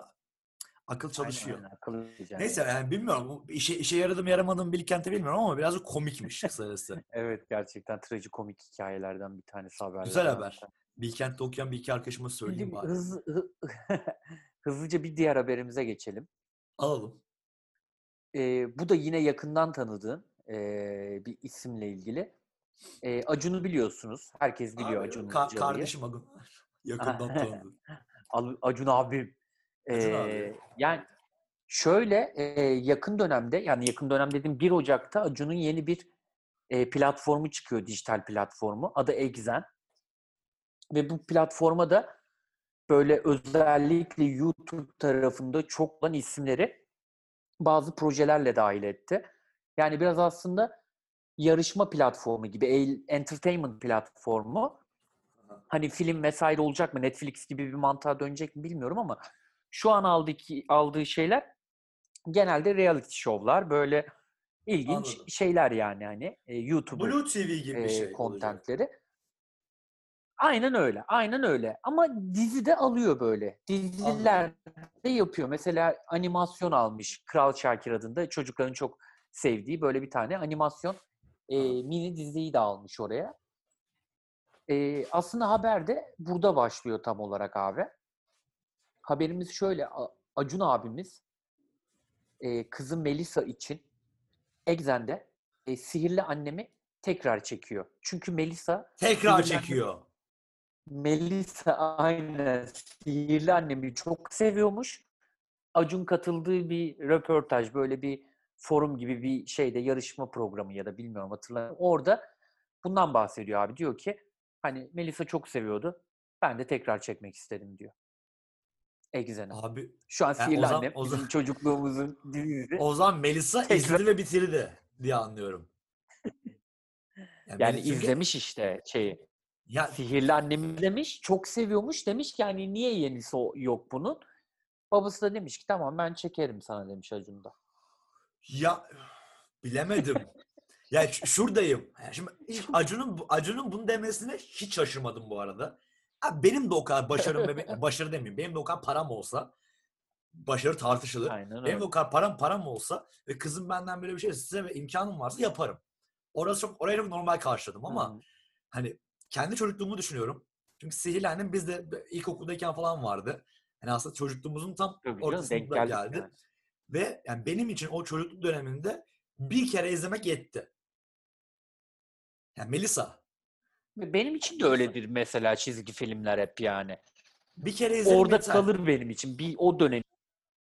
[SPEAKER 1] akıl çalışıyor.
[SPEAKER 2] Aynen, diyeceğim.
[SPEAKER 1] Neyse yani bilmiyorum. İşe, işe yaradım yaramadım Bilkent'te bilmiyorum ama birazcık komikmiş kısacası.
[SPEAKER 2] Evet gerçekten trajikomik hikayelerden bir tanesi haberler.
[SPEAKER 1] Güzel haber. Bilkent'te okuyan bir iki arkadaşıma söyleyeyim bari.
[SPEAKER 2] hızlı, hı- hızlıca bir diğer haberimize geçelim.
[SPEAKER 1] Alalım.
[SPEAKER 2] Ee, bu da yine yakından tanıdığın ee, bir isimle ilgili. Ee, Acun'u biliyorsunuz. Herkes biliyor
[SPEAKER 1] Abi,
[SPEAKER 2] Acun
[SPEAKER 1] ka- kardeşim Agun. Yakından tanıdım.
[SPEAKER 2] Acun abim.
[SPEAKER 1] Acun
[SPEAKER 2] Ee,
[SPEAKER 1] abi.
[SPEAKER 2] Yani şöyle e, yakın dönemde yani yakın dönem dediğim 1 Ocak'ta Acun'un yeni bir e, platformu çıkıyor. Dijital platformu. Adı Exen. Ve bu platforma da böyle özellikle YouTube tarafında çok olan isimleri bazı projelerle dahil etti. Yani biraz aslında yarışma platformu gibi, entertainment platformu. Hani film vesaire olacak mı, Netflix gibi bir mantığa dönecek mi bilmiyorum ama şu an aldığı, aldığı şeyler genelde reality şovlar, böyle ilginç
[SPEAKER 1] Anladım.
[SPEAKER 2] şeyler yani hani e, YouTuber
[SPEAKER 1] Blue TV gibi
[SPEAKER 2] e,
[SPEAKER 1] şey olacak.
[SPEAKER 2] contentleri. Aynen öyle. Aynen öyle. Ama dizi de alıyor böyle. Diziler de yapıyor. Mesela animasyon almış Kral Şakir adında çocukların çok sevdiği böyle bir tane animasyon e, mini diziyi de almış oraya. E, aslında haber de burada başlıyor tam olarak abi. Haberimiz şöyle. Acun abimiz e, kızı Melisa için Exen'de e, Sihirli Annemi tekrar çekiyor. Çünkü Melisa
[SPEAKER 1] Tekrar çekiyor.
[SPEAKER 2] Melisa aynen Sihirli Annemi çok seviyormuş. Acun katıldığı bir röportaj, böyle bir forum gibi bir şeyde yarışma programı ya da bilmiyorum hatırlamıyorum. Orada bundan bahsediyor abi. Diyor ki hani Melisa çok seviyordu. Ben de tekrar çekmek istedim diyor. Exen'e.
[SPEAKER 1] Abi
[SPEAKER 2] Şu an
[SPEAKER 1] Yani
[SPEAKER 2] Sihirli
[SPEAKER 1] o zaman-
[SPEAKER 2] Annem
[SPEAKER 1] o
[SPEAKER 2] bizim çocukluğumuzun dizisi.
[SPEAKER 1] o zaman Melisa
[SPEAKER 2] Tekrar-
[SPEAKER 1] izledi ve bitirdi diye anlıyorum.
[SPEAKER 2] Yani
[SPEAKER 1] Mel- çünkü-
[SPEAKER 2] izlemiş işte şeyi.
[SPEAKER 1] Ya
[SPEAKER 2] Sihirli annemi demiş. Çok seviyormuş. Demiş ki hani niye yenisi yok bunun? Babası da demiş ki tamam ben çekerim sana demiş Acun'da.
[SPEAKER 1] Ya bilemedim. ya ş- şuradayım. Ya Şimdi Acun'un Acun'un bunu demesine hiç şaşırmadım bu arada. Ha, benim de o kadar başarım ve başarı demeyeyim. Benim de o kadar param olsa başarı tartışılır.
[SPEAKER 2] Aynen
[SPEAKER 1] Benim
[SPEAKER 2] öyle.
[SPEAKER 1] de o kadar param param olsa ve kızım benden böyle bir şey size ve imkanım varsa yaparım. Orası çok oraya çok normal karşıladım ama
[SPEAKER 2] Hı.
[SPEAKER 1] hani kendi çocukluğumu düşünüyorum. Çünkü Sihirli Annem bizde ilkokuldayken falan vardı. Yani aslında çocukluğumuzun tam
[SPEAKER 2] Tabii
[SPEAKER 1] ortasında geldi.
[SPEAKER 2] yani.
[SPEAKER 1] Ve yani benim için o çocukluk döneminde bir kere izlemek yetti. Yani Melisa.
[SPEAKER 2] Benim için de öyledir mesela çizgi filmler hep yani.
[SPEAKER 1] Bir kere izledim
[SPEAKER 2] Orada
[SPEAKER 1] yeter.
[SPEAKER 2] kalır benim için bir o dönem.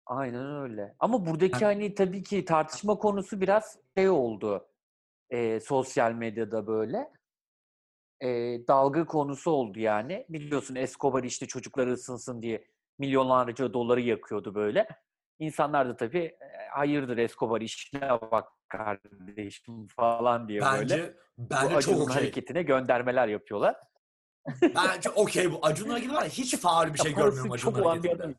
[SPEAKER 2] Aynen öyle. Ama buradaki hani tabii ki tartışma konusu biraz şey oldu. Ee, sosyal medyada böyle. Ee, dalga konusu oldu yani. Biliyorsun Escobar işte çocukları ısınsın diye milyonlarca doları yakıyordu böyle. İnsanlar da tabii "E, hayırdır Escobar işine bak kardeşim falan diye böyle.
[SPEAKER 1] Bence,
[SPEAKER 2] Bu
[SPEAKER 1] bence çok
[SPEAKER 2] Acun'un
[SPEAKER 1] okey.
[SPEAKER 2] hareketine göndermeler yapıyorlar.
[SPEAKER 1] Bence okey bu. Acun'un hareketi var ya hiç faal bir şey görmüyorum Acun'un hareketinde.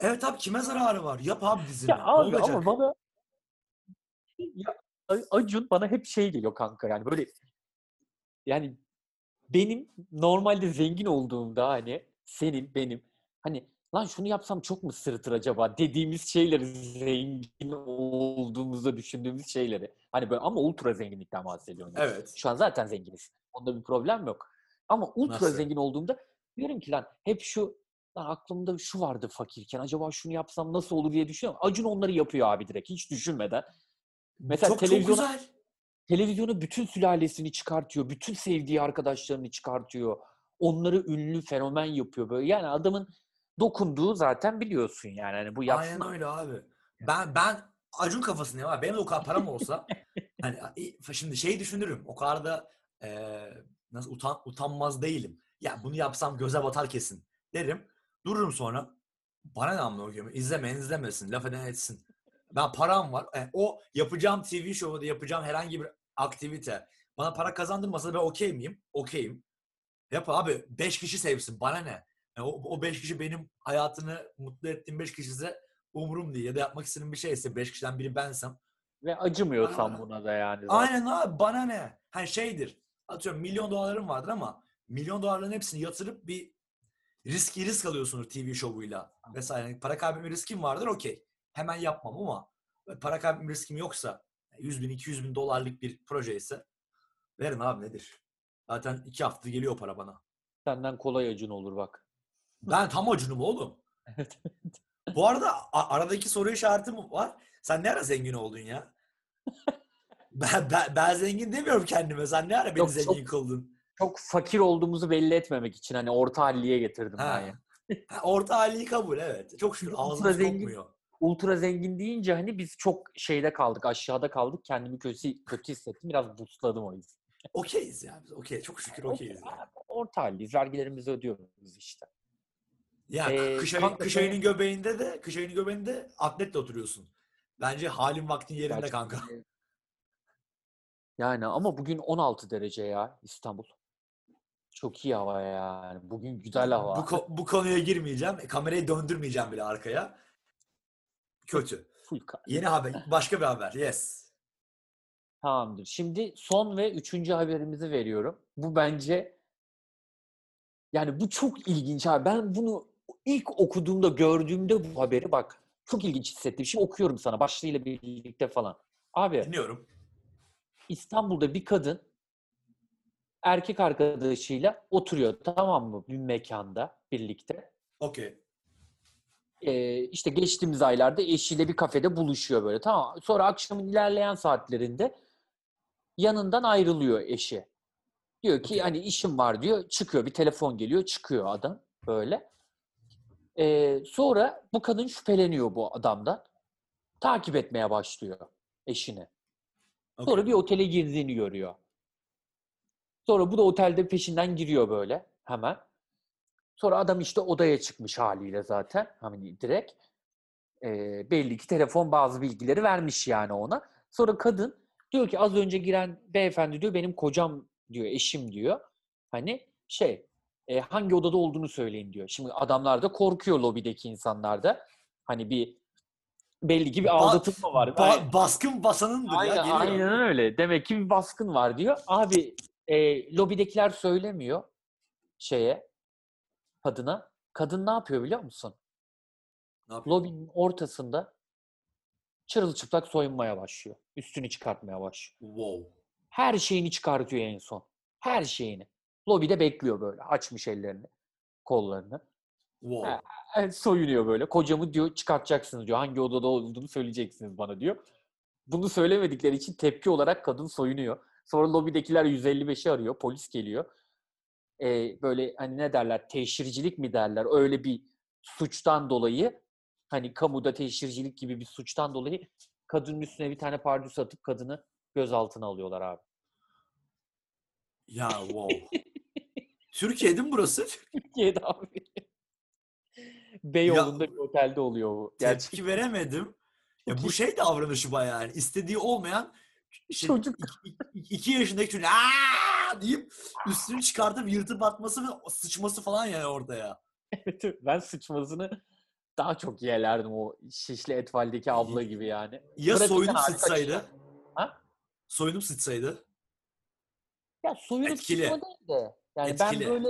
[SPEAKER 1] Evet abi kime zararı var? Yap abi dizini.
[SPEAKER 2] Ya abi
[SPEAKER 1] olacak?
[SPEAKER 2] ama bana ya Acun bana hep şey geliyor kanka yani böyle yani benim normalde zengin olduğumda hani senin benim hani lan şunu yapsam çok mu sırıtır acaba dediğimiz şeyleri zengin olduğumuzda düşündüğümüz şeyleri. Hani böyle ama ultra zenginlikten bahsediyorum.
[SPEAKER 1] Evet.
[SPEAKER 2] Şu an zaten zenginiz. Onda bir problem yok. Ama ultra
[SPEAKER 1] Nasıl?
[SPEAKER 2] zengin olduğumda diyorum ki lan hep şu lan aklımda şu vardı fakirken acaba şunu yapsam nasıl olur diye düşünüyorum. Acun onları yapıyor abi direkt hiç düşünmeden. Mesela
[SPEAKER 1] çok,
[SPEAKER 2] televizyona-
[SPEAKER 1] çok güzel.
[SPEAKER 2] Televizyona bütün sülalesini çıkartıyor. Bütün sevdiği arkadaşlarını çıkartıyor. Onları ünlü fenomen yapıyor böyle. Yani adamın dokunduğu zaten biliyorsun yani. Hani bu yapsın.
[SPEAKER 1] Aynen öyle abi. Ben ben Acun kafasındayım abi. Benim de o kadar param olsa hani şimdi şey düşünürüm. O kadar da eee, nasıl utan, utanmaz değilim. Ya bunu yapsam göze batar kesin derim. Dururum sonra. Bana ne anlamı geliyor? İzlemeyen izlemesin. Laf eden etsin. Ben param var. E, o yapacağım TV şovu da yapacağım herhangi bir aktivite. Bana para kazandırmasa ben okey miyim? Okeyim. Yap abi. Beş kişi sevsin. Bana ne? Yani o, o beş kişi benim hayatını mutlu ettiğim beş kişi ise umurum değil. Ya da yapmak istediğim bir şeyse beş kişiden biri bensem.
[SPEAKER 2] Ve acımıyorsan
[SPEAKER 1] Aynen.
[SPEAKER 2] buna da yani. zaten.
[SPEAKER 1] Aynen abi bana ne? Hani şeydir. Atıyorum milyon dolarlarım vardır ama milyon dolarların hepsini yatırıp bir riski risk alıyorsunuz TV şovuyla vesaire. Yani para kaybetme riskim vardır okey. Hemen yapmam ama para kaybetme riskim yoksa 100 bin 200 bin dolarlık bir proje ise verin abi nedir? Zaten iki hafta geliyor para bana.
[SPEAKER 2] Senden kolay acın olur bak.
[SPEAKER 1] Ben tam acunum oğlum.
[SPEAKER 2] Evet.
[SPEAKER 1] Bu arada aradaki soru işareti mi var? Sen ne ara zengin oldun ya? Ben, ben, ben zengin demiyorum kendime. Sen ne ara beni
[SPEAKER 2] Yok, çok-
[SPEAKER 1] zengin kıldın?
[SPEAKER 2] Çok fakir olduğumuzu belli etmemek için hani orta halliye getirdim ben
[SPEAKER 1] Ha.
[SPEAKER 2] ya.
[SPEAKER 1] Ha, Orta hali kabul evet. Çok şükür ağzımız
[SPEAKER 2] zengin-
[SPEAKER 1] kokmuyor.
[SPEAKER 2] Ultra zengin deyince hani biz çok şeyde kaldık, aşağıda kaldık. Kendimi kötü kötü hissettim. Biraz boostladım o yüzden.
[SPEAKER 1] Okeyiz ya biz. Okey. Çok şükür okeyiz. ya.
[SPEAKER 2] Orta halliyiz. Vergilerimizi ödüyoruz işte.
[SPEAKER 1] Ya
[SPEAKER 2] Ee,
[SPEAKER 1] kış, ayı- kış ayının göbeğinde de kış ayının göbeğinde atletle oturuyorsun. Bence halin vaktin yerinde
[SPEAKER 2] Gerçekten
[SPEAKER 1] kanka.
[SPEAKER 2] de- Yani ama bugün 16 derece ya İstanbul. Çok iyi hava yani. Bugün güzel hava.
[SPEAKER 1] Bu, ko- bu konuya girmeyeceğim. Kamerayı döndürmeyeceğim bile arkaya. Kötü.
[SPEAKER 2] Full.
[SPEAKER 1] Yeni haber. Başka bir haber. Yes.
[SPEAKER 2] Tamamdır. Şimdi son ve üçüncü haberimizi veriyorum. Bu bence yani bu çok ilginç abi. Ben bunu ilk okuduğumda, gördüğümde bu haberi bak çok ilginç hissettim. Şimdi okuyorum sana başlığıyla birlikte falan. Abi
[SPEAKER 1] Dinliyorum.
[SPEAKER 2] İstanbul'da bir kadın erkek arkadaşıyla oturuyor tamam mı bir mekanda birlikte.
[SPEAKER 1] Okey.
[SPEAKER 2] Ee, işte geçtiğimiz aylarda eşiyle bir kafede buluşuyor böyle tamam. Sonra akşamın ilerleyen saatlerinde yanından ayrılıyor eşi. Diyor ki
[SPEAKER 1] Okey.
[SPEAKER 2] hani işim var diyor. Çıkıyor bir telefon geliyor çıkıyor adam böyle. Ee, sonra bu kadın şüpheleniyor bu adamdan. Takip etmeye başlıyor eşini.
[SPEAKER 1] okey.
[SPEAKER 2] Sonra bir otele girdiğini görüyor. Sonra bu da otelde peşinden giriyor böyle hemen. Sonra adam işte odaya çıkmış haliyle zaten. Hani direkt. Ee, belli ki telefon bazı bilgileri vermiş yani ona. Sonra kadın diyor ki az önce giren beyefendi diyor benim kocam diyor eşim diyor. Hani şey e, hangi odada olduğunu söyleyin diyor. Şimdi adamlar da korkuyor lobideki insanlar da. Hani bir belli ki bir aldatılma var.
[SPEAKER 1] Ba- baskın basanındır
[SPEAKER 2] Aynen,
[SPEAKER 1] ya. Geliyor.
[SPEAKER 2] aynen öyle. Demek ki bir baskın var diyor. Abi e, lobidekiler söylemiyor şeye kadına. Kadın ne yapıyor biliyor musun?
[SPEAKER 1] Ne yapıyor?
[SPEAKER 2] Lobinin ortasında çırılçıplak soyunmaya başlıyor. Üstünü çıkartmaya başlıyor.
[SPEAKER 1] Wow.
[SPEAKER 2] Her şeyini çıkartıyor en son. Her şeyini. Lobide bekliyor böyle. Açmış ellerini, kollarını.
[SPEAKER 1] Wow.
[SPEAKER 2] Soyunuyor böyle. Kocamı diyor çıkartacaksınız diyor. Hangi odada olduğunu söyleyeceksiniz bana diyor. Bunu söylemedikleri için tepki olarak kadın soyunuyor. Sonra lobidekiler 155'i arıyor. Polis geliyor. Ee, böyle hani ne derler teşhircilik mi derler öyle bir suçtan dolayı hani kamuda teşhircilik gibi bir suçtan dolayı kadının üstüne bir tane pardüs atıp kadını gözaltına alıyorlar abi.
[SPEAKER 1] Ya wow. Türkiye'de mi burası?
[SPEAKER 2] Türkiye'de abi. Beyoğlu'nda bir otelde oluyor bu. Gerçekten.
[SPEAKER 1] Tepki veremedim. Ya bu şey davranışı bayağı yani. istediği olmayan işte
[SPEAKER 2] Çocuk.
[SPEAKER 1] iki, iki- yaşındaki çocuk "Aa!" deyip üstünü çıkartıp yırtıp atması ve sıçması falan yani orada ya.
[SPEAKER 2] Evet, ben sıçmasını daha çok yelerdim o şişli etvaldeki abla gibi yani.
[SPEAKER 1] Ya
[SPEAKER 2] Bırakırken
[SPEAKER 1] soyunup sıçsaydı?
[SPEAKER 2] Ha?
[SPEAKER 1] Soyunup sıçsaydı?
[SPEAKER 2] Ya soyunup
[SPEAKER 1] Etkili.
[SPEAKER 2] sıçma değil de. Yani
[SPEAKER 1] Etkili.
[SPEAKER 2] ben böyle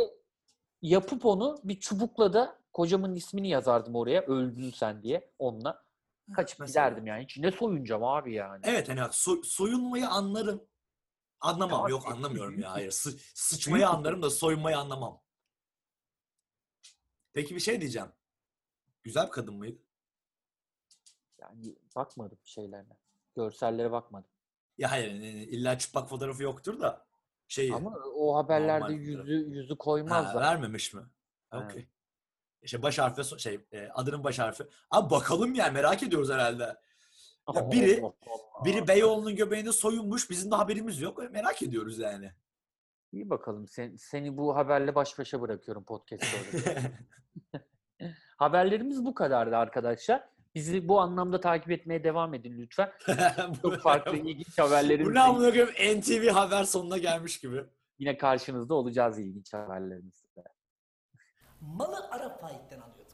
[SPEAKER 2] yapıp onu bir çubukla da kocamın ismini yazardım oraya öldün sen diye onunla. Kaçıp
[SPEAKER 1] Mesela.
[SPEAKER 2] giderdim yani. İçinde soyunacağım abi yani.
[SPEAKER 1] Evet hani bak, so- soyunmayı anlarım. Anlamam.
[SPEAKER 2] Ya,
[SPEAKER 1] Yok anlamıyorum ya. Hayır. Sı- sıçmayı anlarım da soyunmayı anlamam. Peki bir şey diyeceğim. Güzel bir kadın mıydı?
[SPEAKER 2] Yani bakmadım şeylerine. Görsellere bakmadım.
[SPEAKER 1] Ya hayır yani illa çıplak fotoğrafı yoktur da şey
[SPEAKER 2] Ama o haberlerde
[SPEAKER 1] normal
[SPEAKER 2] yüzü yüzü
[SPEAKER 1] ha,
[SPEAKER 2] koymazlar.
[SPEAKER 1] vermemiş mi?
[SPEAKER 2] Ha.
[SPEAKER 1] Okey. İşte baş harfi şey e, adının baş harfi. Abi bakalım yani merak ediyoruz herhalde. Ya biri-. Biri Beyoğlu'nun göbeğinde soyunmuş. Bizim de haberimiz yok. Merak ediyoruz yani.
[SPEAKER 2] İyi bakalım. Sen, seni bu haberle baş başa bırakıyorum podcast orada. Haberlerimiz bu kadardı arkadaşlar. Bizi bu anlamda takip etmeye devam edin lütfen. Çok farklı ilginç
[SPEAKER 1] Bu
[SPEAKER 2] haberlerimizle
[SPEAKER 1] ne amına NTV haber sonuna gelmiş gibi.
[SPEAKER 2] yine karşınızda olacağız ilginç haberlerimizle.
[SPEAKER 6] Malı Arap Faik'ten alıyorduk.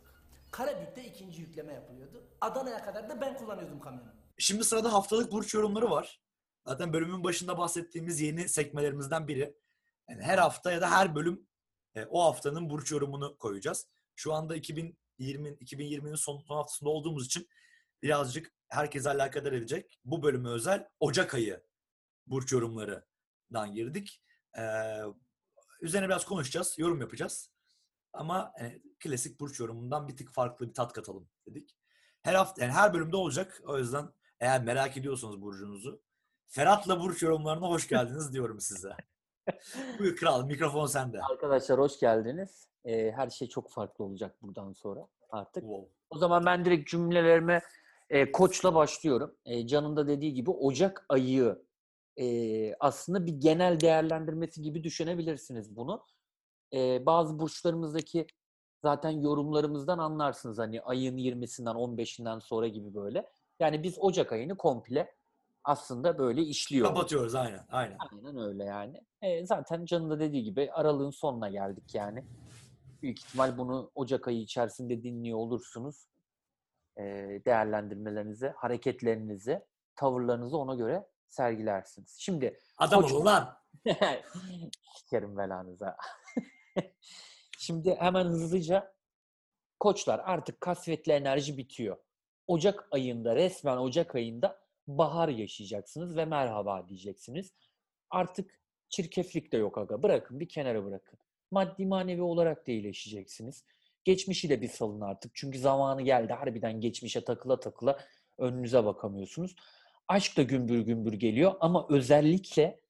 [SPEAKER 6] Karabük'te ikinci yükleme yapılıyordu. Adana'ya kadar da ben kullanıyordum kamyonu.
[SPEAKER 1] Şimdi sırada haftalık burç yorumları var. Zaten bölümün başında bahsettiğimiz yeni sekmelerimizden biri. Yani her hafta ya da her bölüm e, o haftanın burç yorumunu koyacağız. Şu anda 2020 2020'nin son, haftasında olduğumuz için birazcık herkese alakadar edecek. Bu bölüme özel Ocak ayı burç yorumlarından girdik. Ee, üzerine biraz konuşacağız, yorum yapacağız. Ama e, klasik burç yorumundan bir tık farklı bir tat katalım dedik. Her hafta, yani her bölümde olacak. O yüzden eğer merak ediyorsanız burcunuzu, Ferhat'la burç yorumlarına hoş geldiniz diyorum size. Buyur kral, mikrofon sende.
[SPEAKER 2] Arkadaşlar hoş geldiniz. Ee, her şey çok farklı olacak buradan sonra artık.
[SPEAKER 1] Wow.
[SPEAKER 2] O zaman ben direkt cümlelerime e, koçla başlıyorum. E, Can'ın da dediği gibi Ocak ayı e, aslında bir genel değerlendirmesi gibi düşünebilirsiniz bunu. E, bazı burçlarımızdaki zaten yorumlarımızdan anlarsınız hani ayın 20'sinden 15'inden sonra gibi böyle. Yani biz Ocak ayını komple aslında böyle işliyoruz.
[SPEAKER 1] Kapatıyoruz aynen. Aynen.
[SPEAKER 2] Aynen öyle yani. E, zaten Can'ın da dediği gibi aralığın sonuna geldik yani. Büyük ihtimal bunu Ocak ayı içerisinde dinliyor olursunuz. E, değerlendirmelerinizi, hareketlerinizi, tavırlarınızı ona göre sergilersiniz. Şimdi
[SPEAKER 1] Adam
[SPEAKER 2] Koç-
[SPEAKER 1] lan.
[SPEAKER 2] Sikerim belanıza. Şimdi hemen hızlıca koçlar artık kasvetli enerji bitiyor. Ocak ayında resmen Ocak ayında bahar yaşayacaksınız ve merhaba diyeceksiniz. Artık çirkeflik de yok aga. Bırakın bir kenara bırakın. Maddi manevi olarak da iyileşeceksiniz. Geçmişi de bir salın artık. Çünkü zamanı geldi. Harbiden geçmişe takıla takıla önünüze bakamıyorsunuz. Aşk da gümbür gümbür geliyor ama özellikle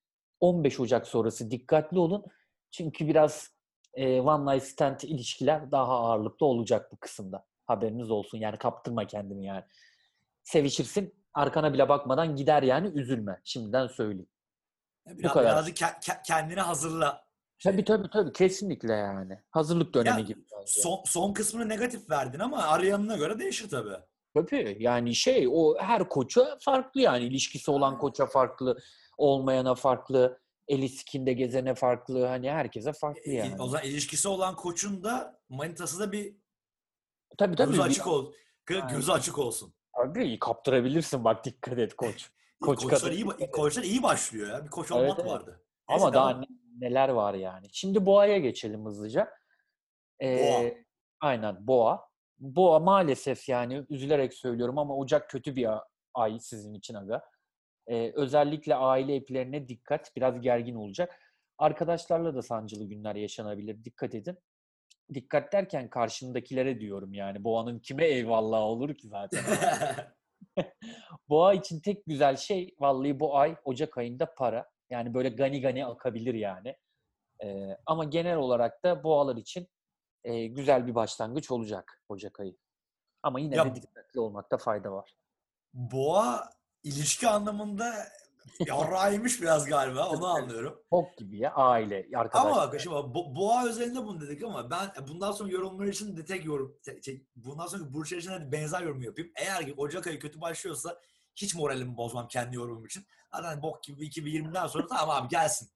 [SPEAKER 2] 15 Ocak sonrası dikkatli olun. Çünkü biraz e, one night stand ilişkiler daha ağırlıklı olacak bu kısımda. Haberiniz olsun. Yani kaptırma kendini yani. Sevişirsin arkana bile bakmadan gider yani üzülme. Şimdiden söyleyeyim.
[SPEAKER 1] Biraz,
[SPEAKER 2] kadar.
[SPEAKER 1] birazcık ke- ke- kendini hazırla.
[SPEAKER 2] Tabii tabii tabii kesinlikle yani. Hazırlık dönemi
[SPEAKER 1] Ya,
[SPEAKER 2] gibi. bence.
[SPEAKER 1] Son, son kısmını negatif verdin ama arayanına göre değişir tabii.
[SPEAKER 2] Tabii yani şey o her koça farklı yani ilişkisi olan koça farklı, olmayana farklı, eli sikinde gezene farklı hani herkese farklı
[SPEAKER 1] E,
[SPEAKER 2] yani.
[SPEAKER 1] O zaman ilişkisi olan koçun da manitası da bir
[SPEAKER 2] Tabii tabii.
[SPEAKER 1] gözü açık ol. Gözü açık olsun.
[SPEAKER 2] Tabii kaptırabilirsin bak dikkat et koç. Koç
[SPEAKER 1] koçlar
[SPEAKER 2] kadın.
[SPEAKER 1] iyi koçlar iyi başlıyor ya. Bir koç
[SPEAKER 2] Evet,
[SPEAKER 1] olmak
[SPEAKER 2] evet.
[SPEAKER 1] vardı.
[SPEAKER 2] Ama
[SPEAKER 1] Neyse,
[SPEAKER 2] daha ne- neler var yani. Şimdi boğaya geçelim hızlıca. Ee,
[SPEAKER 1] Boğa.
[SPEAKER 2] Aynen boğa. Boğa maalesef yani üzülerek söylüyorum ama Ocak kötü bir ay sizin için aga. Ee, özellikle aile eplerine dikkat. Biraz gergin olacak. Arkadaşlarla da sancılı günler yaşanabilir. Dikkat edin. Dikkat derken karşındakilere diyorum yani. Boğanın kime eyvallah olur ki zaten. Boğa için tek güzel şey vallahi bu ay Ocak ayında para. Yani böyle gani gani akabilir yani. Ee, ama genel olarak da boğalar için e, güzel bir başlangıç olacak Ocak ayı. Ama yine
[SPEAKER 1] Ya-
[SPEAKER 2] de dikkatli olmakta fayda var.
[SPEAKER 1] Boğa ilişki anlamında yarrağıymış biraz galiba. Onu anlıyorum.
[SPEAKER 2] Bok gibi ya aile, arkadaşlar.
[SPEAKER 1] Ama bak şimdi bo- boğa özelinde bunu dedik ama ben bundan sonra yorumlar için de tek yorum, te- te- bundan sonra burçlar için de benzer yorum yapayım. Eğer ki Ocak ayı kötü başlıyorsa hiç moralimi bozmam kendi yorumum için. Zaten bok gibi 2020'den sonra tamam abi gelsin.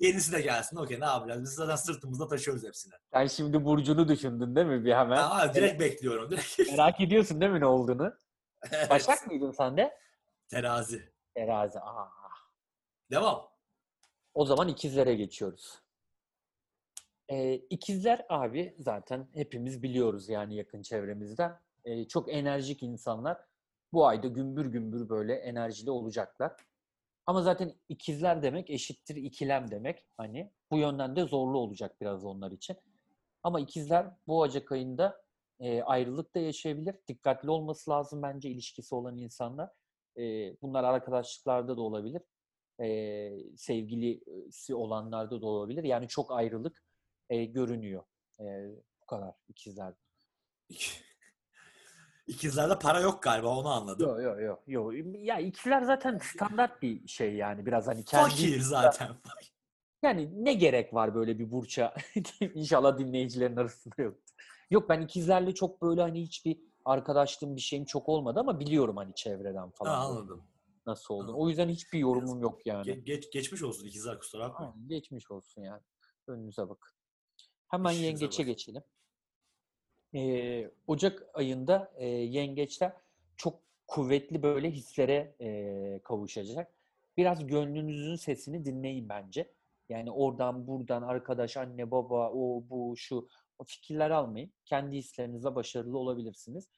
[SPEAKER 1] Yenisi de gelsin. Okey ne yapacağız? Biz zaten sırtımızda taşıyoruz hepsini.
[SPEAKER 2] Sen şimdi Burcu'nu düşündün değil mi bir hemen?
[SPEAKER 1] Abi direkt bekliyorum. Direkt.
[SPEAKER 2] Merak ediyorsun değil mi ne olduğunu?
[SPEAKER 1] Evet.
[SPEAKER 2] Başak mıydın sen de?
[SPEAKER 1] Terazi.
[SPEAKER 2] Terazi. Aa.
[SPEAKER 1] Devam.
[SPEAKER 2] O zaman ikizlere geçiyoruz. Ee, ikizler abi zaten hepimiz biliyoruz yani yakın çevremizde. Ee, çok enerjik insanlar. Bu ayda gümbür gümbür böyle enerjili olacaklar. Ama zaten ikizler demek eşittir ikilem demek. Hani bu yönden de zorlu olacak biraz onlar için. Ama ikizler bu Ocak ayında e, ayrılık da yaşayabilir. Dikkatli olması lazım bence ilişkisi olan insanlar. E, bunlar arkadaşlıklarda da olabilir. E, sevgilisi olanlarda da olabilir. Yani çok ayrılık e, görünüyor. E, bu kadar ikizler.
[SPEAKER 1] İkizlerde para yok galiba onu anladım.
[SPEAKER 2] Yok yok yok. Yo. Ya ikizler zaten standart bir şey yani biraz hani kendi
[SPEAKER 1] Fakir zaten.
[SPEAKER 2] Yani ne gerek var böyle bir burça? İnşallah dinleyicilerin arasında yok. Yok ben ikizlerle çok böyle hani hiçbir arkadaşlığım bir şeyim çok olmadı ama biliyorum hani çevreden
[SPEAKER 1] Ha,
[SPEAKER 2] falan
[SPEAKER 1] anladım.
[SPEAKER 2] Nasıl.
[SPEAKER 1] Anladım.
[SPEAKER 2] O yüzden hiçbir yorumum yok yani.
[SPEAKER 1] Ge- geç, geçmiş olsun ikizler kusura bakma.
[SPEAKER 2] Aynen, geçmiş olsun yani. Önünüze bakın. Hemen
[SPEAKER 1] İşinize
[SPEAKER 2] yengeçe
[SPEAKER 1] bakın.
[SPEAKER 2] geçelim. Ee, Ocak ayında e, yengeçler çok kuvvetli böyle hislere e, kavuşacak. Biraz gönlünüzün sesini dinleyin bence. Yani oradan buradan arkadaş, anne, baba, o, bu, şu o fikirler almayın. Kendi hislerinizle başarılı olabilirsiniz.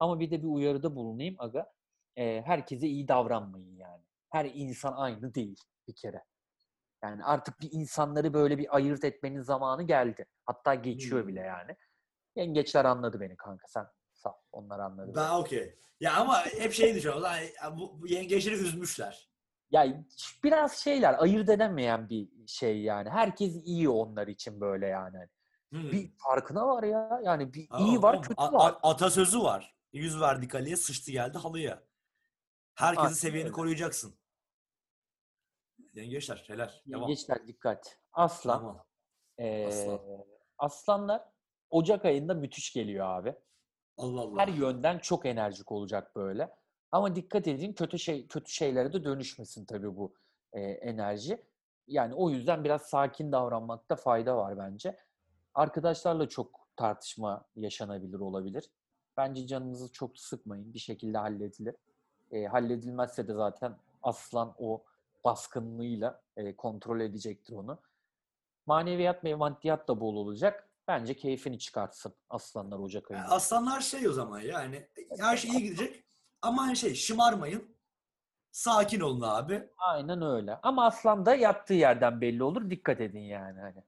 [SPEAKER 2] Ama bir de bir uyarıda bulunayım aga. Ee, herkese iyi davranmayın yani. Her insan aynı değil bir kere. Yani artık bir insanları böyle bir ayırt etmenin zamanı geldi. Hatta geçiyor
[SPEAKER 1] Hmm.
[SPEAKER 2] bile yani. Yengeçler anladı beni kanka sen. Sağ Onlar anladı.
[SPEAKER 1] Ben okey. Ya ama hep şey düşünüyorum. Bu, bu yengeçleri üzmüşler.
[SPEAKER 2] Ya biraz şeyler ayırt edemeyen bir şey yani. Herkes iyi onlar için böyle yani.
[SPEAKER 1] Hmm.
[SPEAKER 2] Bir farkına var ya. Yani bir
[SPEAKER 1] Aa,
[SPEAKER 2] iyi var, kötü var.
[SPEAKER 1] a- atasözü var. Yüz verdik Ali'ye sıçtı geldi halıya. Herkesin
[SPEAKER 2] Aynen
[SPEAKER 1] seviyeni
[SPEAKER 2] öyle.
[SPEAKER 1] koruyacaksın. Yengeçler helal. Devam.
[SPEAKER 2] Yengeçler dikkat. Aslan.
[SPEAKER 1] Tamam.
[SPEAKER 2] Ee,
[SPEAKER 1] Aslan.
[SPEAKER 2] aslanlar Ocak ayında müthiş geliyor abi.
[SPEAKER 1] Allah Allah.
[SPEAKER 2] Her yönden çok enerjik olacak böyle. Ama dikkat edin kötü şey kötü şeylere de dönüşmesin tabii bu e, enerji. Yani o yüzden biraz sakin davranmakta fayda var bence. Arkadaşlarla çok tartışma yaşanabilir olabilir. Bence canınızı çok sıkmayın. Bir şekilde halledilir. E, halledilmezse de zaten aslan o baskınlığıyla e, kontrol edecektir onu. Maneviyat ve maddiyat da bol olacak. Bence keyfini çıkartsın aslanlar Ocak ayında.
[SPEAKER 1] Aslanlar şey o zaman yani her şey iyi gidecek ama hani şey şımarmayın. Sakin olun abi.
[SPEAKER 2] Aynen öyle. Ama aslan da yattığı yerden belli olur. Dikkat edin yani hani.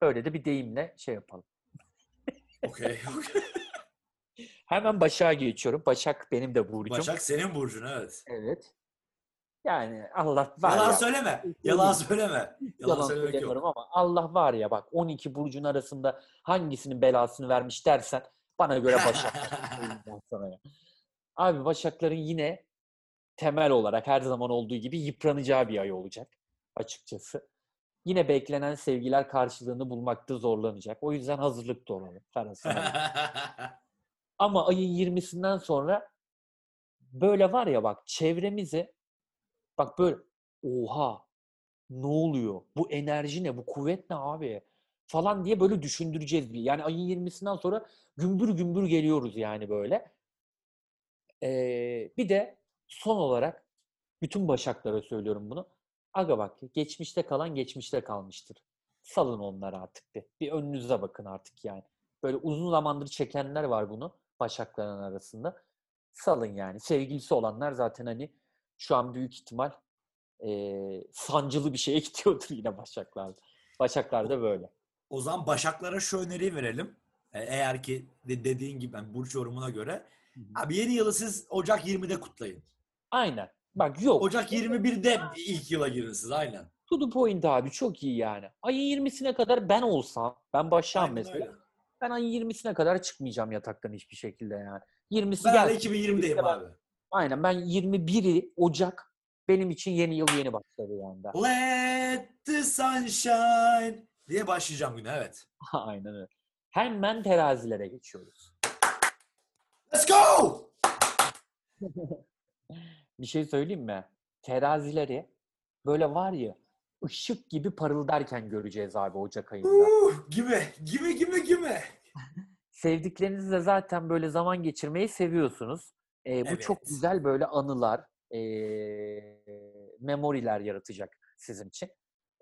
[SPEAKER 2] Öyle de bir deyimle şey yapalım.
[SPEAKER 1] Okey. okey.
[SPEAKER 2] Hemen Başak'a geçiyorum. Başak benim de burcum.
[SPEAKER 1] Başak senin burcun evet.
[SPEAKER 2] Evet. Yani Allah var
[SPEAKER 1] Yalan
[SPEAKER 2] ya.
[SPEAKER 1] söyleme. Yalan söyleme. Yalan,
[SPEAKER 2] Yalan
[SPEAKER 1] söylemek yok.
[SPEAKER 2] ama Allah var ya bak 12 burcun arasında hangisinin belasını vermiş dersen bana göre Başak. Abi Başakların yine temel olarak her zaman olduğu gibi yıpranacağı bir ay olacak açıkçası. Yine beklenen sevgiler karşılığını bulmakta zorlanacak. O yüzden hazırlıklı olalım. Ama ayın 20'sinden sonra böyle var ya bak çevremize bak böyle oha ne oluyor? Bu enerji ne? Bu kuvvet ne abi? Falan diye böyle düşündüreceğiz. bir. Yani ayın 20'sinden sonra gümbür gümbür geliyoruz yani böyle. Ee, bir de son olarak bütün başaklara söylüyorum bunu. Aga bak geçmişte kalan geçmişte kalmıştır. Salın onları artık de. Bir önünüze bakın artık yani. Böyle uzun zamandır çekenler var bunu başakların arasında. Salın yani. Sevgilisi olanlar zaten hani şu an büyük ihtimal eee, sancılı bir şeye gidiyordur yine başaklarda. Başaklarda böyle.
[SPEAKER 1] O zaman Başaklara şu öneriyi verelim. E, Eğer ki de- dediğin gibi yani burç yorumuna göre. Abi yeni yılı siz Ocak 20'de kutlayın.
[SPEAKER 2] Aynen. Bak yok.
[SPEAKER 1] Ocak 21'de ilk yıla girin siz aynen.
[SPEAKER 2] To the point abi çok iyi yani. Ayın 20'sine kadar ben olsam, ben
[SPEAKER 1] Aynen
[SPEAKER 2] mesela.
[SPEAKER 1] öyle.
[SPEAKER 2] Ben ayın 20'sine kadar çıkmayacağım yataktan hiçbir şekilde yani. 20'si
[SPEAKER 1] Ben
[SPEAKER 2] gelsin.
[SPEAKER 1] 2020'deyim
[SPEAKER 2] Ben-
[SPEAKER 1] abi.
[SPEAKER 2] Aynen ben 21'i Ocak benim için yeni yıl yeni başladı yani.
[SPEAKER 1] Let the sunshine diye başlayacağım güne evet.
[SPEAKER 2] Aynen öyle. Hemen terazilere geçiyoruz.
[SPEAKER 1] Let's go!
[SPEAKER 2] Bir şey söyleyeyim mi? Terazileri böyle var ya ışık gibi parıldarken göreceğiz abi Ocak ayında.
[SPEAKER 1] Uh, gibi, gibi, gibi, gibi.
[SPEAKER 2] Sevdiklerinizle zaten böyle zaman geçirmeyi seviyorsunuz. Ee, bu çok
[SPEAKER 1] Evet.
[SPEAKER 2] güzel böyle anılar, ee, memoriler yaratacak sizin için.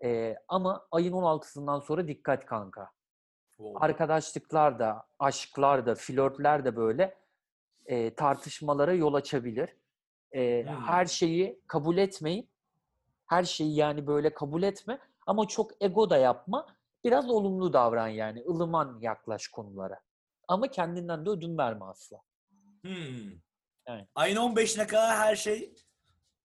[SPEAKER 2] Ee, ama ayın 16'sından sonra dikkat kanka.
[SPEAKER 1] Wow.
[SPEAKER 2] Arkadaşlıklar da, aşklar da, flörtler de böyle e, tartışmalara yol açabilir. E,
[SPEAKER 1] Hmm.
[SPEAKER 2] Her şeyi kabul etmeyin. Her şeyi yani böyle kabul etme. Ama çok ego da yapma. Biraz olumlu davran yani. ılıman yaklaş konulara. Ama kendinden de ödün verme asla.
[SPEAKER 1] Hmm.
[SPEAKER 2] Evet.
[SPEAKER 1] Ayın 15'ine kadar her şey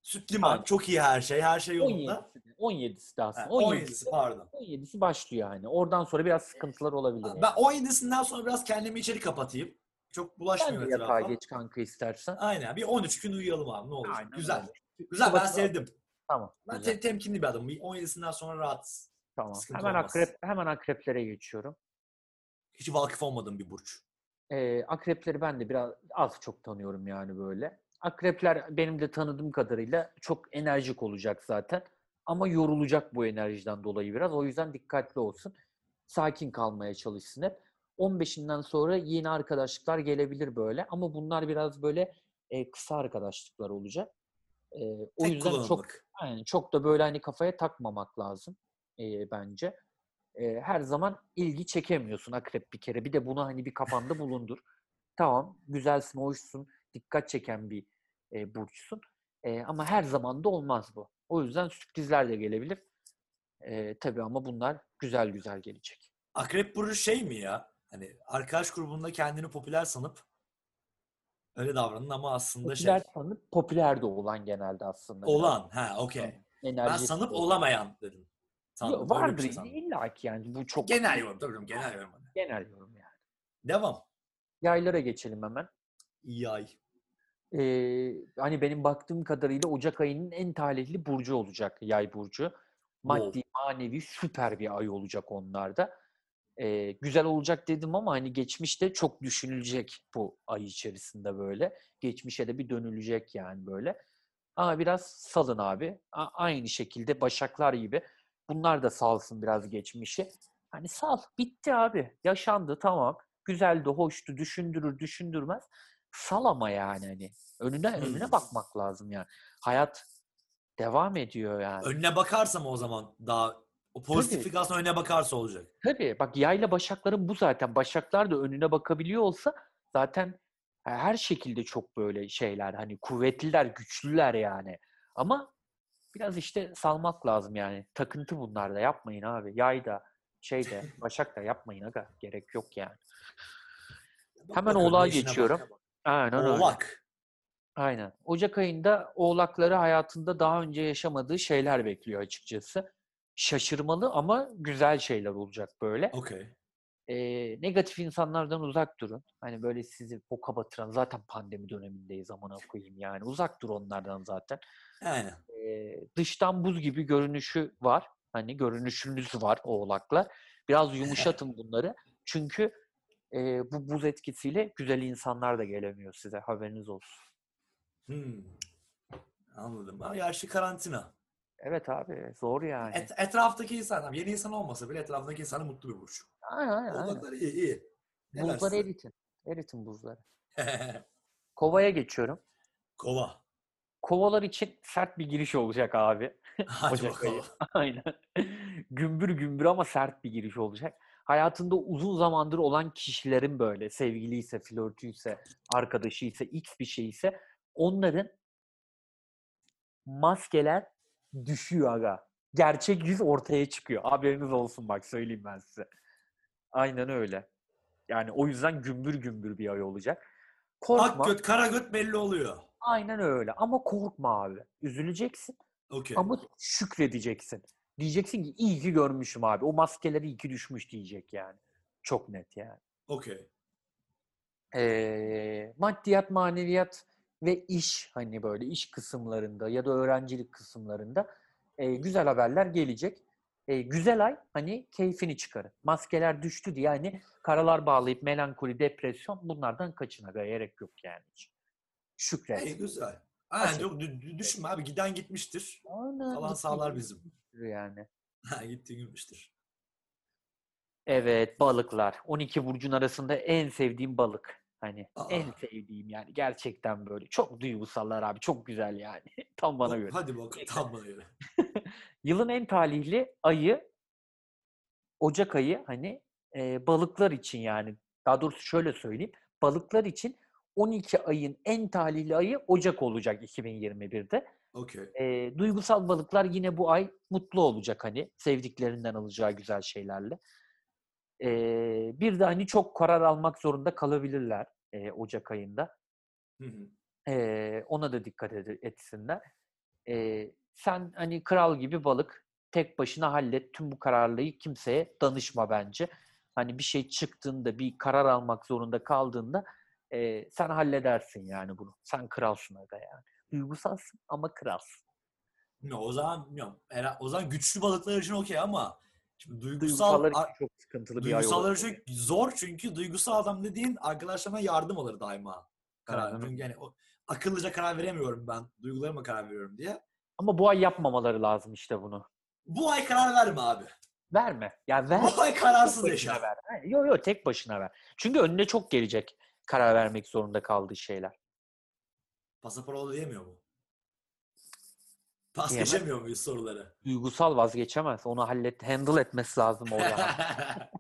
[SPEAKER 1] süt liman.
[SPEAKER 2] Aynen.
[SPEAKER 1] Çok iyi her şey. Her şey yolunda.
[SPEAKER 2] 17'si, 17'si de
[SPEAKER 1] Ha,
[SPEAKER 2] aslında.
[SPEAKER 1] 17'si
[SPEAKER 2] 17'si,
[SPEAKER 1] pardon.
[SPEAKER 2] 17'si başlıyor yani. Oradan sonra biraz sıkıntılar olabilir. yani.
[SPEAKER 1] Ben 17'sinden sonra biraz kendimi içeri kapatayım. Çok
[SPEAKER 2] Sen
[SPEAKER 1] bulaşmıyor
[SPEAKER 2] de yatağa
[SPEAKER 1] etrafa.
[SPEAKER 2] geç kanka istersen.
[SPEAKER 1] Aynen. Bir 13 gün uyuyalım abi ne olur.
[SPEAKER 2] Aynen
[SPEAKER 1] Güzel.
[SPEAKER 2] öyle.
[SPEAKER 1] Güzel ben sevdim.
[SPEAKER 2] Tamam.
[SPEAKER 1] Ben
[SPEAKER 2] güzel.
[SPEAKER 1] te- temkinli bir adamım. Bir 17'sinden sonra rahat.
[SPEAKER 2] Tamam.
[SPEAKER 1] sıkıntı
[SPEAKER 2] Hemen
[SPEAKER 1] olmaz.
[SPEAKER 2] akrep hemen akreplere geçiyorum.
[SPEAKER 1] Hiç vakıf olmadığım bir burç.
[SPEAKER 2] Ee, akrepleri ben de biraz az çok tanıyorum yani böyle. Akrepler benim de tanıdığım kadarıyla çok enerjik olacak zaten. Ama yorulacak bu enerjiden dolayı biraz. O yüzden dikkatli olsun. Sakin kalmaya çalışsın hep. 15'inden sonra yeni arkadaşlıklar gelebilir böyle. Ama bunlar biraz böyle e, kısa arkadaşlıklar olacak. E, o
[SPEAKER 1] Tek
[SPEAKER 2] yüzden çok. Aynen çok da böyle hani kafaya takmamak lazım e, bence. E, her zaman ilgi çekemiyorsun akrep bir kere. Bir de bunu hani bir kafanda bulundur. Tamam güzelsin, hoşsun, dikkat çeken bir e, burçsun. E, ama her zaman da olmaz bu. O yüzden sürprizler de gelebilir. E, tabii ama bunlar güzel güzel gelecek.
[SPEAKER 1] Akrep burcu şey mi ya? Hani arkadaş grubunda kendini popüler sanıp öyle davranın ama aslında
[SPEAKER 2] Popüler
[SPEAKER 1] şey.
[SPEAKER 2] sanıp popüler de olan genelde aslında.
[SPEAKER 1] Olan. Ha okey. Ben sanıp olamayan dedim. Sandım, bir
[SPEAKER 2] vardır
[SPEAKER 1] şey
[SPEAKER 2] illa ki yani bu çok
[SPEAKER 1] Genel yorum tabii genel yorum. hani.
[SPEAKER 2] genel yorum yani.
[SPEAKER 1] Devam.
[SPEAKER 2] Yaylara geçelim hemen.
[SPEAKER 1] İyi ay.
[SPEAKER 2] Ee, hani benim baktığım kadarıyla Ocak ayının en talihli burcu olacak Yay burcu. Maddi, manevi süper bir ay olacak onlarda. Ee, güzel olacak dedim ama hani geçmişte çok düşünülecek bu ay içerisinde böyle. Geçmişe de bir dönülecek yani böyle. Ama biraz salın abi. A- aynı şekilde başaklar gibi. Bunlar da salsın biraz geçmişi. Hani sal. Bitti abi. Yaşandı tamam. Güzeldi, hoştu, düşündürür, düşündürmez. Sal ama yani hani. Önüne önüne bakmak lazım yani. Hayat devam ediyor yani.
[SPEAKER 1] Önüne bakarsam o zaman daha o pozitiflik aslında önüne bakarsa olacak.
[SPEAKER 2] Tabii bak yayla başakların bu zaten. Başaklar da önüne bakabiliyor olsa zaten her şekilde çok böyle şeyler hani kuvvetliler, güçlüler yani. Ama biraz işte salmak lazım yani. Takıntı bunlar da yapmayın abi. Yay da şey de başak da yapmayın aga. Gerek yok yani.
[SPEAKER 1] Bak
[SPEAKER 2] Hemen oğlağa geçiyorum.
[SPEAKER 1] bak.
[SPEAKER 2] Aynen öyle.
[SPEAKER 1] Oğlak.
[SPEAKER 2] Aynen. Ocak ayında oğlakları hayatında daha önce yaşamadığı şeyler bekliyor açıkçası. Şaşırmalı ama güzel şeyler olacak böyle.
[SPEAKER 1] Okey.
[SPEAKER 2] Ee, negatif insanlardan uzak durun. Hani böyle sizi boka batıran zaten pandemi dönemindeyiz amına koyayım yani. Uzak dur onlardan zaten.
[SPEAKER 1] Aynen.
[SPEAKER 2] Ee, dıştan buz gibi görünüşü var. Hani görünüşünüz var oğlaklar. Biraz yumuşatın bunları. Çünkü e, bu buz etkisiyle güzel insanlar da gelemiyor size. Haberiniz olsun.
[SPEAKER 1] Hmm. Anladım. Ama yaşlı karantina.
[SPEAKER 2] Evet abi zor yani.
[SPEAKER 1] Et, etraftaki insan, yeni insan olmasa bile etraftaki insanı mutlu bir burç.
[SPEAKER 2] Aynen aynen.
[SPEAKER 1] Oğlaklar iyi iyi. Helal
[SPEAKER 2] Buzları
[SPEAKER 1] size.
[SPEAKER 2] eritin. Eritin buzları. Kovaya geçiyorum.
[SPEAKER 1] Kova.
[SPEAKER 2] Kovalar için sert bir giriş olacak abi.
[SPEAKER 1] Hadi bakalım.
[SPEAKER 2] Aynen. gümbür gümbür ama sert bir giriş olacak. Hayatında uzun zamandır olan kişilerin böyle sevgiliyse, flörtüyse, arkadaşıysa, x bir şeyse onların maskeler düşüyor aga. Gerçek yüz ortaya çıkıyor. Haberiniz olsun bak söyleyeyim ben size. Aynen öyle. Yani o yüzden gümbür gümbür bir ay olacak. Korkma.
[SPEAKER 1] Ak göt, kara göt belli oluyor.
[SPEAKER 2] Aynen öyle. Ama korkma abi. Üzüleceksin
[SPEAKER 1] Okey.
[SPEAKER 2] ama şükredeceksin. Diyeceksin ki iyi ki görmüşüm abi. O maskeleri iyi ki düşmüş diyecek yani. Çok net yani.
[SPEAKER 1] Okey.
[SPEAKER 2] Ee, maddiyat, maneviyat ve iş hani böyle iş kısımlarında ya da öğrencilik kısımlarında e, güzel haberler gelecek. E, güzel ay hani keyfini çıkarın. Maskeler düştü diye hani karalar bağlayıp melankoli, depresyon bunlardan kaçın aga gerek yok yani. Şükret.
[SPEAKER 1] İyi güzel. Aynen yok dü- dü- düşünme abi giden gitmiştir.
[SPEAKER 2] Aynen, gitti
[SPEAKER 1] sağlar bizim.
[SPEAKER 2] Yani.
[SPEAKER 1] Ha gitti gitmiştir.
[SPEAKER 2] Evet balıklar. 12 burcun arasında en sevdiğim balık. Hani
[SPEAKER 1] Aa.
[SPEAKER 2] en sevdiğim yani gerçekten böyle. Çok duygusallar abi. Çok güzel yani. Tam bana göre.
[SPEAKER 1] Hadi bakalım tam bana göre.
[SPEAKER 2] Yılın en talihli ayı Ocak ayı hani e, balıklar için yani daha doğrusu şöyle söyleyeyim. Balıklar için 12 ayın en talihli ayı Ocak olacak 2021'de.
[SPEAKER 1] Okey.
[SPEAKER 2] E, duygusal balıklar yine bu ay mutlu olacak hani sevdiklerinden alacağı güzel şeylerle. E, bir de hani çok karar almak zorunda kalabilirler e, Ocak ayında.
[SPEAKER 1] Hı hı.
[SPEAKER 2] Ee, ona da dikkat ed- etsinler. Ee, sen hani kral gibi balık tek başına hallet tüm bu kararlıyı kimseye danışma bence. Hani bir şey çıktığında bir karar almak zorunda kaldığında e, sen halledersin yani bunu. Sen kralsın aga yani. Duygusalsın ama kralsın.
[SPEAKER 1] O zaman bilmiyorum. O zaman güçlü balıklar için okey ama şimdi duygusal
[SPEAKER 2] Duygusallar için çok sıkıntılı bir ay olur.
[SPEAKER 1] için zor çünkü duygusal adam dediğin arkadaşlarına yardım alır daima. Karar.
[SPEAKER 2] Aynen.
[SPEAKER 1] Çünkü yani o, akıllıca karar veremiyorum ben. Duygularıma karar veriyorum diye.
[SPEAKER 2] Ama bu ay yapmamaları lazım işte bunu.
[SPEAKER 1] Bu ay karar verme abi.
[SPEAKER 2] Verme. Ya ver.
[SPEAKER 1] Bu ay kararsız
[SPEAKER 2] tek başına
[SPEAKER 1] yaşa.
[SPEAKER 2] ver. Yok yok tek başına ver. Çünkü önüne çok gelecek karar vermek zorunda kaldığı şeyler.
[SPEAKER 1] Pasaport diyemiyor mu? Pas
[SPEAKER 2] Diyemez.
[SPEAKER 1] geçemiyor muyuz soruları?
[SPEAKER 2] duygusal vazgeçemez. Onu hallet, handle etmesi lazım orada.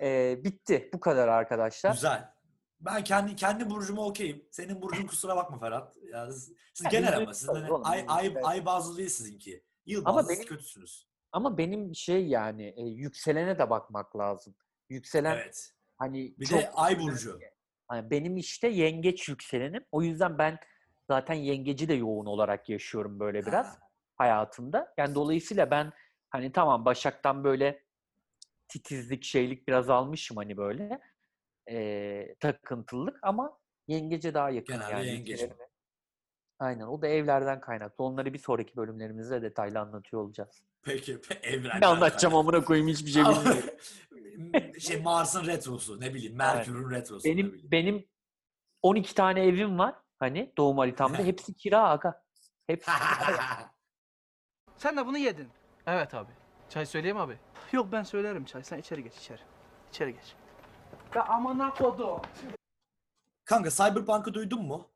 [SPEAKER 2] Ee, bitti. Bu kadar arkadaşlar.
[SPEAKER 1] Güzel. Ben kendi kendi burcuma okeyim. Senin burcun kusura bakma Ferhat. Ya siz, siz genel ama sizin hani ay, ay, ay bazlı değil sizinki. Yıl
[SPEAKER 2] Ama
[SPEAKER 1] bazlı siz
[SPEAKER 2] benim-
[SPEAKER 1] kötüsünüz.
[SPEAKER 2] Ama benim şey yani e, yükselene de bakmak lazım. Yükselen
[SPEAKER 1] Evet.
[SPEAKER 2] hani
[SPEAKER 1] Bir
[SPEAKER 2] çok
[SPEAKER 1] de ay burcu.
[SPEAKER 2] hani benim işte yengeç yükselenim. O yüzden ben zaten yengeci de yoğun olarak yaşıyorum böyle biraz
[SPEAKER 1] Ha.
[SPEAKER 2] hayatımda. Yani dolayısıyla ben hani tamam Başak'tan böyle titizlik, şeylik biraz almışım hani böyle e, takıntılılık ama yengece daha yakın
[SPEAKER 1] Genelde
[SPEAKER 2] yani.
[SPEAKER 1] yengeç.
[SPEAKER 2] Aynen o da evlerden kaynaklı. Onları bir sonraki bölümlerimizde detaylı anlatıyor olacağız.
[SPEAKER 1] Peki. pe- Evrenden.
[SPEAKER 2] Ne anlatacağım amına koyayım hiçbir şey bilmiyorum.
[SPEAKER 1] şey Mars'ın retrosu ne bileyim Merkür'ün retrosu
[SPEAKER 2] benim
[SPEAKER 1] bileyim.
[SPEAKER 2] benim 12 tane evim var hani doğum haritamda. Hepsi kira aga. Hepsi kira.
[SPEAKER 3] Sen de bunu yedin.
[SPEAKER 4] Evet abi. Çay söyleyeyim abi.
[SPEAKER 3] Yok ben söylerim çay. Sen içeri geç içeri. İçeri geç. Ya amına kodum.
[SPEAKER 1] Kanka Cyberpunk'ı duydun mu?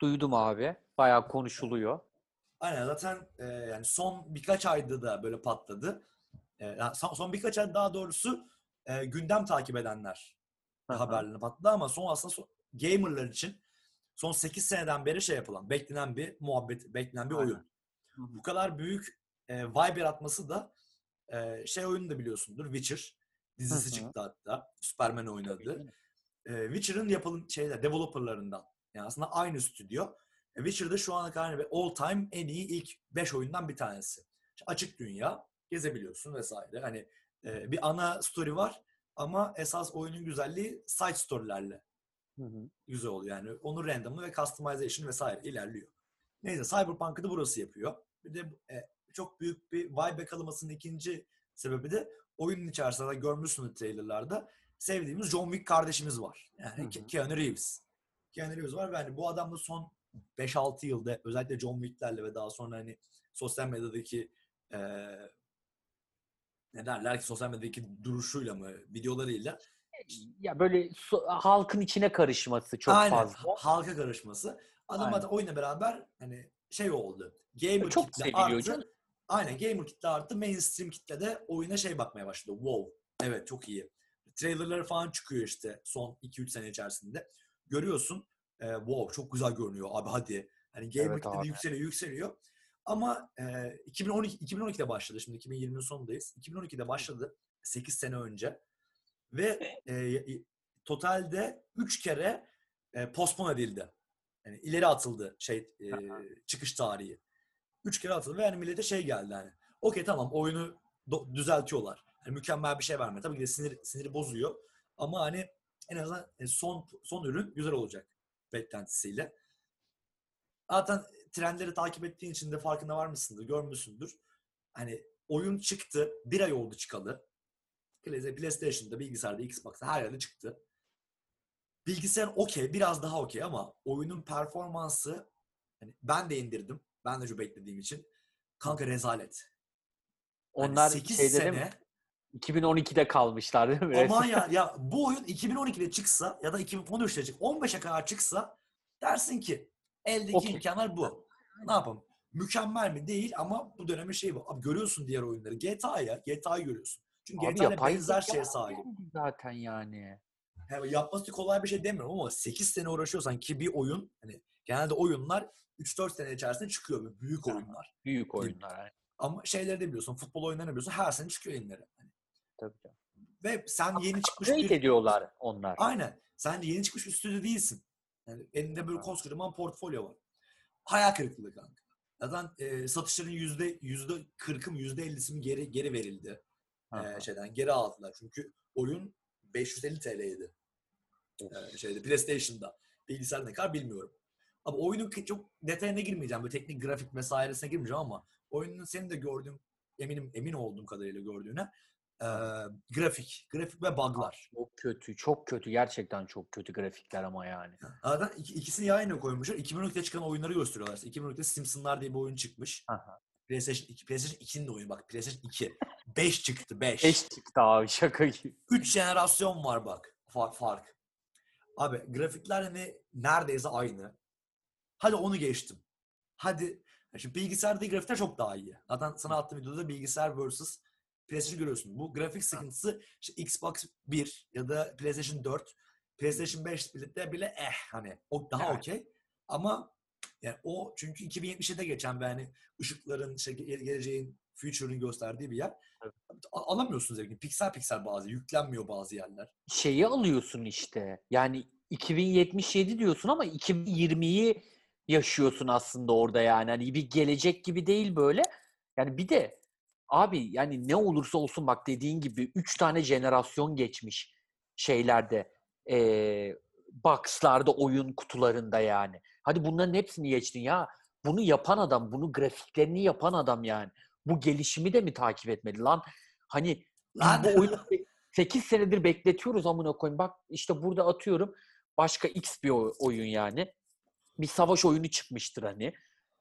[SPEAKER 2] Duydum abi. Bayağı konuşuluyor.
[SPEAKER 1] Aynen zaten e, yani son birkaç ayda da böyle patladı. E, yani son, son birkaç ay daha doğrusu e, gündem takip edenler
[SPEAKER 2] Aha.
[SPEAKER 1] haberlerini patladı ama son aslında son- gamerlar için son 8 seneden beri şey yapılan, beklenen bir muhabbet, beklenen bir
[SPEAKER 2] Aynen.
[SPEAKER 1] oyun. Bu kadar büyük e, vibe yaratması da e, şey oyunu da biliyorsundur. Witcher dizisi çıktı hatta. Superman oynadı. E, Witcher'ın yapılın şeyler developerlarından. Yani aslında aynı stüdyo. E, Witcher'da şu ana kadar hani all time en iyi ilk 5 oyundan bir tanesi. İşte açık dünya, gezebiliyorsun vesaire. Hani e, bir ana story var ama esas oyunun güzelliği side story'lerle
[SPEAKER 2] Hı hı.
[SPEAKER 1] güzel oluyor yani. Onun random'ı ve customization vesaire ilerliyor. Neyse Cyberpunk'ı da burası yapıyor. Bir de e, çok büyük bir vibe yakalamasının ikinci sebebi de oyunun içerisinde görmüşsünüz trailerlarda sevdiğimiz John Wick kardeşimiz var. Yani
[SPEAKER 2] Hı hı.
[SPEAKER 1] Ke- Keanu Reeves. Keanu Reeves var ve hani bu adam da son 5-6 yılda özellikle John Wick'lerle ve daha sonra hani sosyal medyadaki e, ne derler ki sosyal medyadaki duruşuyla mı videolarıyla
[SPEAKER 2] Ya böyle so- halkın içine karışması çok
[SPEAKER 1] Aynen.
[SPEAKER 2] fazla.
[SPEAKER 1] ha- Halka karışması. Adam
[SPEAKER 2] Aynen.
[SPEAKER 1] zaten oyunla beraber hani şey oldu. Gamer
[SPEAKER 2] Çok
[SPEAKER 1] kitle
[SPEAKER 2] seviliyor
[SPEAKER 1] arttı.
[SPEAKER 2] canım.
[SPEAKER 1] Aynen gamer kitle arttı. Mainstream kitle de oyuna şey bakmaya başladı. Wow. Evet çok iyi. Trailerları falan çıkıyor işte son 2-3 sene içerisinde. Görüyorsun. e, wow çok güzel görünüyor abi hadi. Hani gamer
[SPEAKER 2] Evet
[SPEAKER 1] kitle yükseliyor yükseliyor. Ama e, 2012 2012'de başladı. Şimdi 2020'nin sonundayız. 2012'de başladı. 8 sene önce. Ve e, totalde 3 kere e, postpone edildi. Yani ileri atıldı şey e, çıkış tarihi. Üç kere atıldı ve yani millete şey geldi hani. Okey tamam oyunu do- düzeltiyorlar. Hani mükemmel bir şey verme. Tabii ki de sinir, siniri bozuyor. Ama hani en azından e, son son ürün güzel olacak beklentisiyle. Zaten trendleri takip ettiğin için de farkında var mısındır, görmüşsündür. Hani oyun çıktı, bir ay oldu çıkalı. Play- PlayStation'da, bilgisayarda, Xbox'ta her yerde çıktı. Bilgisayar okey, biraz daha okey ama oyunun performansı hani ben de indirdim. Ben de çok beklediğim için. Kanka rezalet. Hani
[SPEAKER 2] Onlar
[SPEAKER 1] sekiz
[SPEAKER 2] şeyde değil
[SPEAKER 1] sene
[SPEAKER 2] mi? 2012'de kalmışlar değil mi?
[SPEAKER 1] Aman ya, ya bu oyun 2012'de çıksa ya da 2013'te çık 15'e kadar çıksa dersin ki eldeki
[SPEAKER 2] Okey.
[SPEAKER 1] imkanlar bu. Ne yapalım? Mükemmel mi? Değil ama bu dönemin şeyi bu. Abi görüyorsun diğer oyunları. GTA ya. GTA'yı görüyorsun. Çünkü
[SPEAKER 2] Abi yapay
[SPEAKER 1] benzer şeye sahip.
[SPEAKER 2] Zaten yani.
[SPEAKER 1] Yani yapması kolay bir şey demiyorum ama 8 sene uğraşıyorsan ki bir oyun hani genelde oyunlar 3-4 sene içerisinde çıkıyor böyle büyük oyunlar.
[SPEAKER 2] Büyük oyunlar. Yani.
[SPEAKER 1] Ama şeyleri de biliyorsun, futbol oyunlarını biliyorsun her sene çıkıyor yayınları. Hani
[SPEAKER 2] Tabii canım.
[SPEAKER 1] Ve sen yeni çıkmış bir...
[SPEAKER 2] ediyorlar onlar.
[SPEAKER 1] Aynen. Sen yeni çıkmış bir stüdyo değilsin. Yani elinde böyle koskocaman portfolyo var. Hayal kırıklığı kanka. Zaten e, satışların yüzde yüzde kırkı mı yüzde ellisi mi geri geri verildi. E, şeyden geri aldılar. Çünkü oyun 550 TL'ydi. E, şeyde PlayStation'da. Bilgisayar ne kadar bilmiyorum. Ama oyunun çok detayına girmeyeceğim. Böyle teknik grafik vesairesine girmeyeceğim ama oyunun senin de gördüğün eminim emin olduğum kadarıyla gördüğüne e, grafik, grafik ve bug'lar.
[SPEAKER 2] Çok kötü, çok kötü. Gerçekten çok kötü grafikler ama yani.
[SPEAKER 1] Zaten iki, ikisini yan yana koymuşlar. 2012'de çıkan oyunları gösteriyorlar. 2012'de Simpsonlar diye bir oyun çıkmış.
[SPEAKER 2] Aha.
[SPEAKER 1] PlayStation 2, PlayStation 2'nin de oyunu bak. PlayStation 2. 5 çıktı 5.
[SPEAKER 2] 5 çıktı abi şaka gibi.
[SPEAKER 1] 3 jenerasyon var bak. Fark, fark. Abi grafikler hani neredeyse aynı. Hadi onu geçtim. Hadi şimdi bilgisayardaki grafikler çok daha iyi. Zaten sana attığım videoda bilgisayar versus PlayStation görüyorsun. Bu grafik sıkıntısı işte Xbox 1 ya da PlayStation 4, PlayStation 5 birlikte bile eh hani o daha
[SPEAKER 2] Evet.
[SPEAKER 1] okey. Ama yani o çünkü 2070'de geçen ve hani ışıkların işte ge- geleceğin future'ın gösterdiği bir yer.
[SPEAKER 2] Evet.
[SPEAKER 1] Alamıyorsun zevkini. Piksel piksel bazı. Yüklenmiyor bazı yerler.
[SPEAKER 2] Şeyi alıyorsun işte. Yani 2077 diyorsun ama 2020'yi yaşıyorsun aslında orada yani. Hani bir gelecek gibi değil böyle. Yani bir de abi yani ne olursa olsun bak dediğin gibi 3 tane jenerasyon geçmiş şeylerde. Eee box'larda, oyun kutularında yani. Hadi bunların hepsini geçtin ya. Bunu yapan adam, bunu grafiklerini yapan adam yani. Bu gelişimi de mi takip etmedi lan? Hani
[SPEAKER 1] Lan-
[SPEAKER 2] bu oyunu 8 senedir bekletiyoruz amına koyayım. Bak işte burada atıyorum başka X bir oy- oyun yani. Bir savaş oyunu çıkmıştır hani.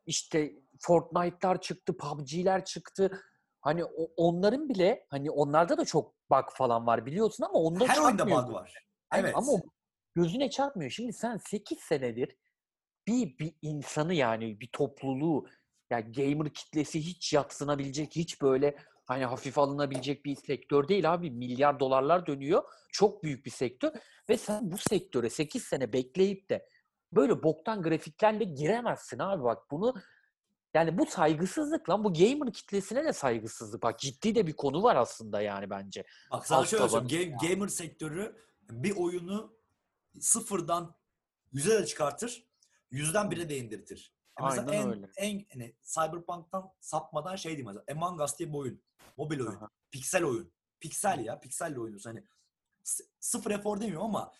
[SPEAKER 2] İşte Fortnite'lar çıktı, PUBG'ler çıktı. Hani onların bile hani onlarda da çok bug falan var biliyorsun ama onda
[SPEAKER 1] Her oyunda bug var. Evet.
[SPEAKER 2] Ama gözüne çarpmıyor. Şimdi sen 8 senedir bir, bir insanı yani bir topluluğu ya gamer kitlesi hiç yatsınabilecek, hiç böyle hani hafif alınabilecek bir sektör değil abi. Milyar dolarlar dönüyor. Çok büyük bir sektör ve sen bu sektöre 8 sene bekleyip de böyle boktan grafiklerle giremezsin abi bak bunu yani bu saygısızlık lan bu gamer kitlesine de saygısızlık. Bak ciddi de bir konu var aslında yani bence.
[SPEAKER 1] Bak sana şöyle söyleyeyim. Ga- gamer sektörü bir oyunu sıfırdan yüze de çıkartır. Yüzden bire de indirtir. E Mesela
[SPEAKER 2] Aynen
[SPEAKER 1] en,
[SPEAKER 2] öyle.
[SPEAKER 1] en hani Cyberpunk'tan sapmadan şey diyeyim mesela. Among Us diye bir oyun. Mobil oyun.
[SPEAKER 2] Aha.
[SPEAKER 1] Piksel oyun. Piksel ya. Pikselle oynuyorsun. Hani sıfır efor demiyorum ama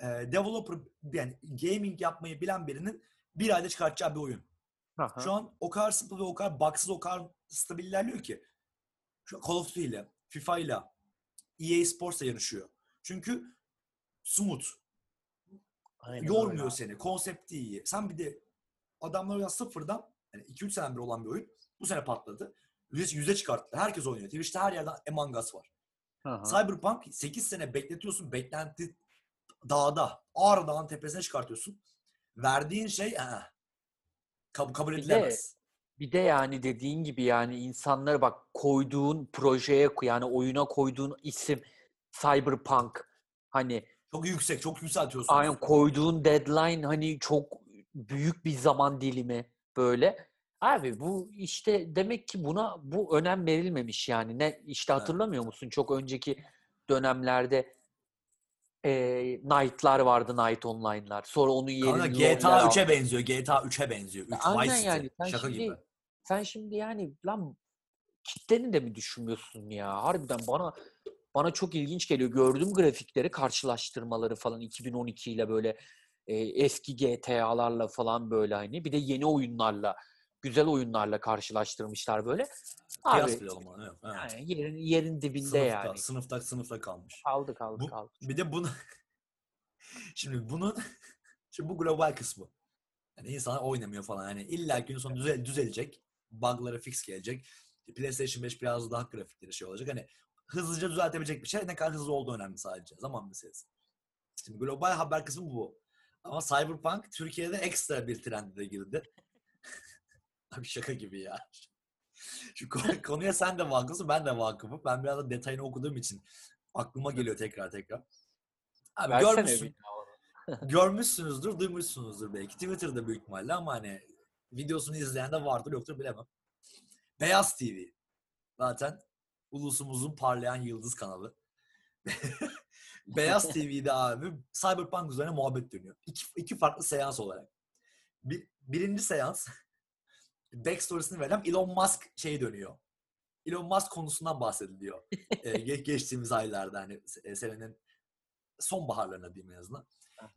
[SPEAKER 1] e, developer yani gaming yapmayı bilen birinin bir ayda çıkartacağı bir oyun.
[SPEAKER 2] Aha.
[SPEAKER 1] Şu an o kadar simple ve o kadar bugsız o kadar stabil ilerliyor ki. Şu Call of Duty ile, FIFA ile, EA Sports'la yarışıyor. Çünkü smooth.
[SPEAKER 2] Aynen
[SPEAKER 1] yormuyor
[SPEAKER 2] öyle.
[SPEAKER 1] seni. Konsepti iyi. Sen bir de adamlar oynayan sıfırdan yani 2-3 senedir olan bir oyun bu sene patladı. Yüze, yüze çıkarttı. Herkes oynuyor. Twitch'te her yerde Among Us var.
[SPEAKER 2] Aha.
[SPEAKER 1] Cyberpunk 8 sene bekletiyorsun. Beklenti dağda. Ağrı Dağı'nın tepesine çıkartıyorsun. Verdiğin şey aa, kabul, kabul
[SPEAKER 2] Bir de-
[SPEAKER 1] edilemez.
[SPEAKER 2] Bir de yani dediğin gibi yani insanları bak koyduğun projeye yani oyuna koyduğun isim Cyberpunk hani
[SPEAKER 1] Çok yüksek. Çok yükseltiyorsun.
[SPEAKER 2] aynen koyduğun deadline hani çok büyük bir zaman dilimi böyle. Abi bu işte demek ki buna bu önem verilmemiş yani. Ne işte hatırlamıyor musun? Çok önceki dönemlerde e, Knight'lar vardı, Night Online'lar. Sonra onun yerine
[SPEAKER 1] Kanka GTA
[SPEAKER 2] aldı.
[SPEAKER 1] 3'e benziyor. GTA 3'e benziyor. 3
[SPEAKER 2] Aynen
[SPEAKER 1] Vice City.
[SPEAKER 2] yani. Sen
[SPEAKER 1] Şaka
[SPEAKER 2] şimdi,
[SPEAKER 1] gibi.
[SPEAKER 2] Sen şimdi yani lan kitleni de mi düşünmüyorsun ya? Harbiden bana bana çok ilginç geliyor. Gördüğüm grafikleri, karşılaştırmaları falan 2012 ile böyle e, eski GTA'larla falan böyle hani. Bir de yeni oyunlarla, güzel oyunlarla karşılaştırmışlar böyle. Abi
[SPEAKER 1] Kıyaslayalım onu. Evet. evet.
[SPEAKER 2] yani yerin, yerin dibinde
[SPEAKER 1] Sınıfta,
[SPEAKER 2] yani.
[SPEAKER 1] sınıfta, sınıfta kalmış.
[SPEAKER 2] Kaldı kaldı
[SPEAKER 1] Bu-
[SPEAKER 2] kaldı.
[SPEAKER 1] Bir de bunu şimdi bunun şimdi bu global kısmı. Yani insanlar oynamıyor falan. Yani illa gün sonu düzel, düzelecek. Bug'ları fix gelecek. PlayStation 5 biraz daha grafikleri şey olacak. Hani hızlıca düzeltebilecek bir şey. Ne kadar hızlı olduğu önemli sadece. Zaman meselesi. Şimdi global haber kısmı bu. Ama Cyberpunk Türkiye'de ekstra bir trende de girdi. Abi şaka gibi ya. Şu konu- konuya sen de vakıfsın, ben de vakıfım. Ben biraz da detayını okuduğum için aklıma geliyor tekrar tekrar. Abi
[SPEAKER 2] Versene
[SPEAKER 1] görmüşsün, görmüşsünüzdür, duymuşsunuzdur belki. Twitter'da büyük ihtimalle ama hani videosunu izleyen de vardır yoktur bilemem. Beyaz TV. Zaten ulusumuzun parlayan yıldız kanalı. Beyaz TV'de abi Cyberpunk üzerine muhabbet dönüyor. İki, iki farklı seans olarak. Bir, birinci seans backstory'sini veren Elon Musk şey dönüyor. Elon Musk konusundan bahsediliyor. ee, ge- geçtiğimiz aylarda hani se- senenin sonbaharlarına diyeyim en azından.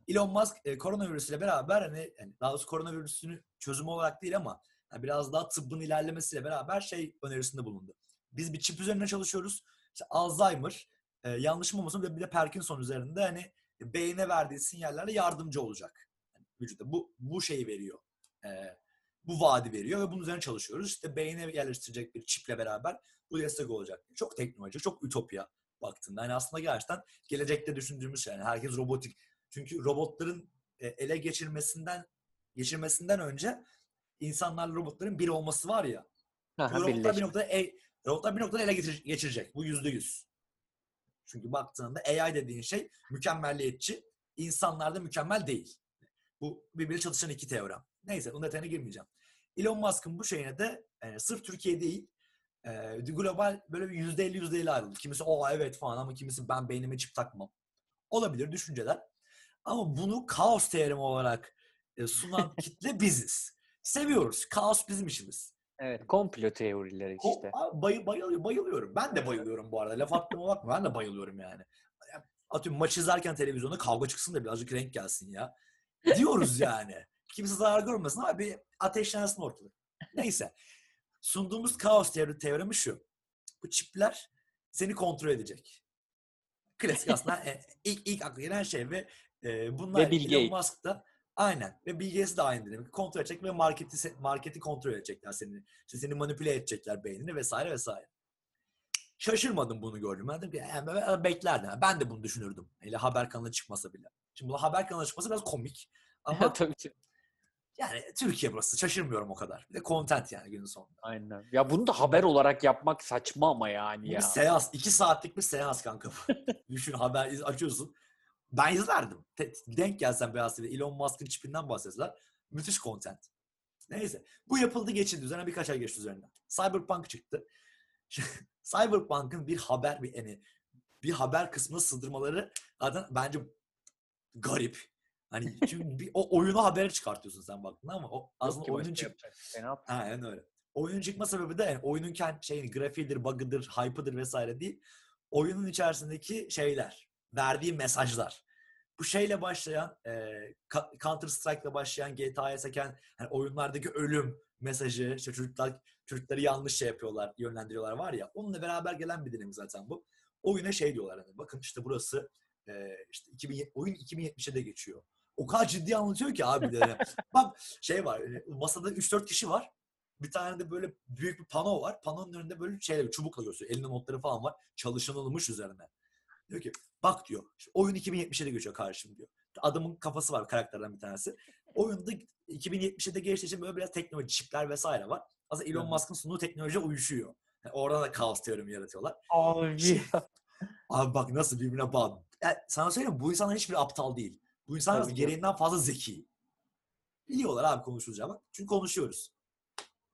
[SPEAKER 1] Elon Musk e, koronavirüsüyle beraber hani yani daha doğrusu koronavirüsünü çözümü olarak değil ama yani biraz daha tıbbın ilerlemesiyle beraber şey önerisinde bulundu. Biz bir çip üzerine çalışıyoruz. İşte Alzheimer, e, yanlışım olmasın bir de, bir de Parkinson üzerinde hani beyne verdiği sinyallerle yardımcı olacak. Yani vücuda bu bu şeyi veriyor. E, bu vaadi veriyor ve bunun üzerine çalışıyoruz. İşte beyne yerleştirecek bir çiple beraber bu destek olacak. Çok teknoloji, çok ütopya baktığında. Yani aslında gerçekten gelecekte düşündüğümüz şey. Yani herkes robotik. Çünkü robotların e, ele geçirmesinden geçirmesinden önce insanlarla robotların bir olması var ya.
[SPEAKER 2] Aha,
[SPEAKER 1] Bu robotlar bir noktada el, robotlar bir noktada ele geçirecek. Bu yüzde yüz. Çünkü baktığında AI dediğin şey mükemmelliyetçi. İnsanlar da mükemmel değil. Bu birbiriyle çatışan iki teorem. Neyse bunun detayına girmeyeceğim. Elon Musk'ın bu şeyine de e, sırf Türkiye değil e, global böyle bir yüzde elli yüzde elli ayrıldı. Kimisi o evet falan ama kimisi ben beynime çip takmam. Olabilir düşünceler. Ama bunu kaos teoremi olarak e, sunan kitle biziz. Seviyoruz. Kaos bizim işimiz.
[SPEAKER 2] Evet, komplo teorileri
[SPEAKER 1] Ko-
[SPEAKER 2] işte.
[SPEAKER 1] Abi bay, bayılıyorum, bayılıyorum. Ben de bayılıyorum bu arada. Laf attığıma bakma. Ben de bayılıyorum yani. Ya, Atıyorum maç izlerken televizyonda kavga çıksın da birazcık renk gelsin ya. Diyoruz yani. Kimse zarar görmesin ama bir ateşlensin ortalık. Neyse. Sunduğumuz kaos teori, teoremi şu. Bu çipler seni kontrol edecek. Klasik aslında e, ilk, ilk akla gelen şey ve e, bunlar
[SPEAKER 2] Ve
[SPEAKER 1] Elon. Musk da aynen ve Gates de aynı demek. Kontrol edecek ve marketi marketi kontrol edecekler seni. İşte seni manipüle edecekler beynini vesaire vesaire. Şaşırmadım bunu gördüm. Ben dedim ki yani ben beklerdim. Ben de bunu düşünürdüm. Hele haber kanalına çıkmasa bile. Şimdi bu haber kanalına çıkması biraz komik. Ama
[SPEAKER 2] Tabii ki.
[SPEAKER 1] yani Türkiye burası. Şaşırmıyorum o kadar. Bir de content yani günün sonunda.
[SPEAKER 2] Aynen. Ya bunu da haber olarak yapmak saçma ama yani
[SPEAKER 1] Bu
[SPEAKER 2] ya.
[SPEAKER 1] bir seans. iki saatlik bir seans kanka. Düşün haber açıyorsun. Ben izlerdim. Te- denk gelsen Beyaz TV, Elon Musk'ın çipinden bahsetseler. Müthiş content. Neyse. Bu yapıldı geçildi. Üzerine birkaç ay geçti üzerinden. Cyberpunk çıktı. Cyberpunk'ın bir haber bir yani bir haber kısmına sığdırmaları zaten bence garip. Hani çünkü bir, o oyunu habere çıkartıyorsun sen baktığında ama o aslında oyunun çık
[SPEAKER 2] şey yap-
[SPEAKER 1] Aynen öyle. Oyunun çıkma sebebi de yani oyunun kendi şeyini grafiğidir, bug'ıdır, hype'ıdır vesaire değil. Oyunun içerisindeki şeyler, verdiği mesajlar. Bu şeyle başlayan, e, Counter Strike'la başlayan GTA'ya seken hani oyunlardaki ölüm mesajı, işte çocuklar çocukları yanlış şey yapıyorlar, yönlendiriyorlar var ya. Onunla beraber gelen bir dinamik zaten bu. Oyuna şey diyorlar hani bakın işte burası e, işte 2000, oyun 2070'e de geçiyor. O kadar ciddi anlatıyor ki abi de. Bak şey var, e, masada 3-4 kişi var. Bir tane de böyle büyük bir pano var. Panonun önünde böyle şeyle çubukla gösteriyor. Elinde notları falan var. Çalışılmış üzerine. Diyor ki bak diyor. işte oyun 2070'e de geçiyor karşım diyor. Adamın kafası var karakterden bir tanesi. Oyunda 2070'e de geçtiği için böyle biraz teknoloji, çipler vesaire var. Aslında Elon. Musk'ın sunduğu teknoloji uyuşuyor. Yani orada da kaos teoremi yaratıyorlar.
[SPEAKER 2] Abi.
[SPEAKER 1] Abi bak nasıl birbirine bağlı. Yani sana söyleyeyim bu insanlar hiçbir aptal değil. Bu insanlar
[SPEAKER 2] Tabii ki.
[SPEAKER 1] gereğinden fazla zeki. Biliyorlar abi konuşulacağı bak. Çünkü konuşuyoruz.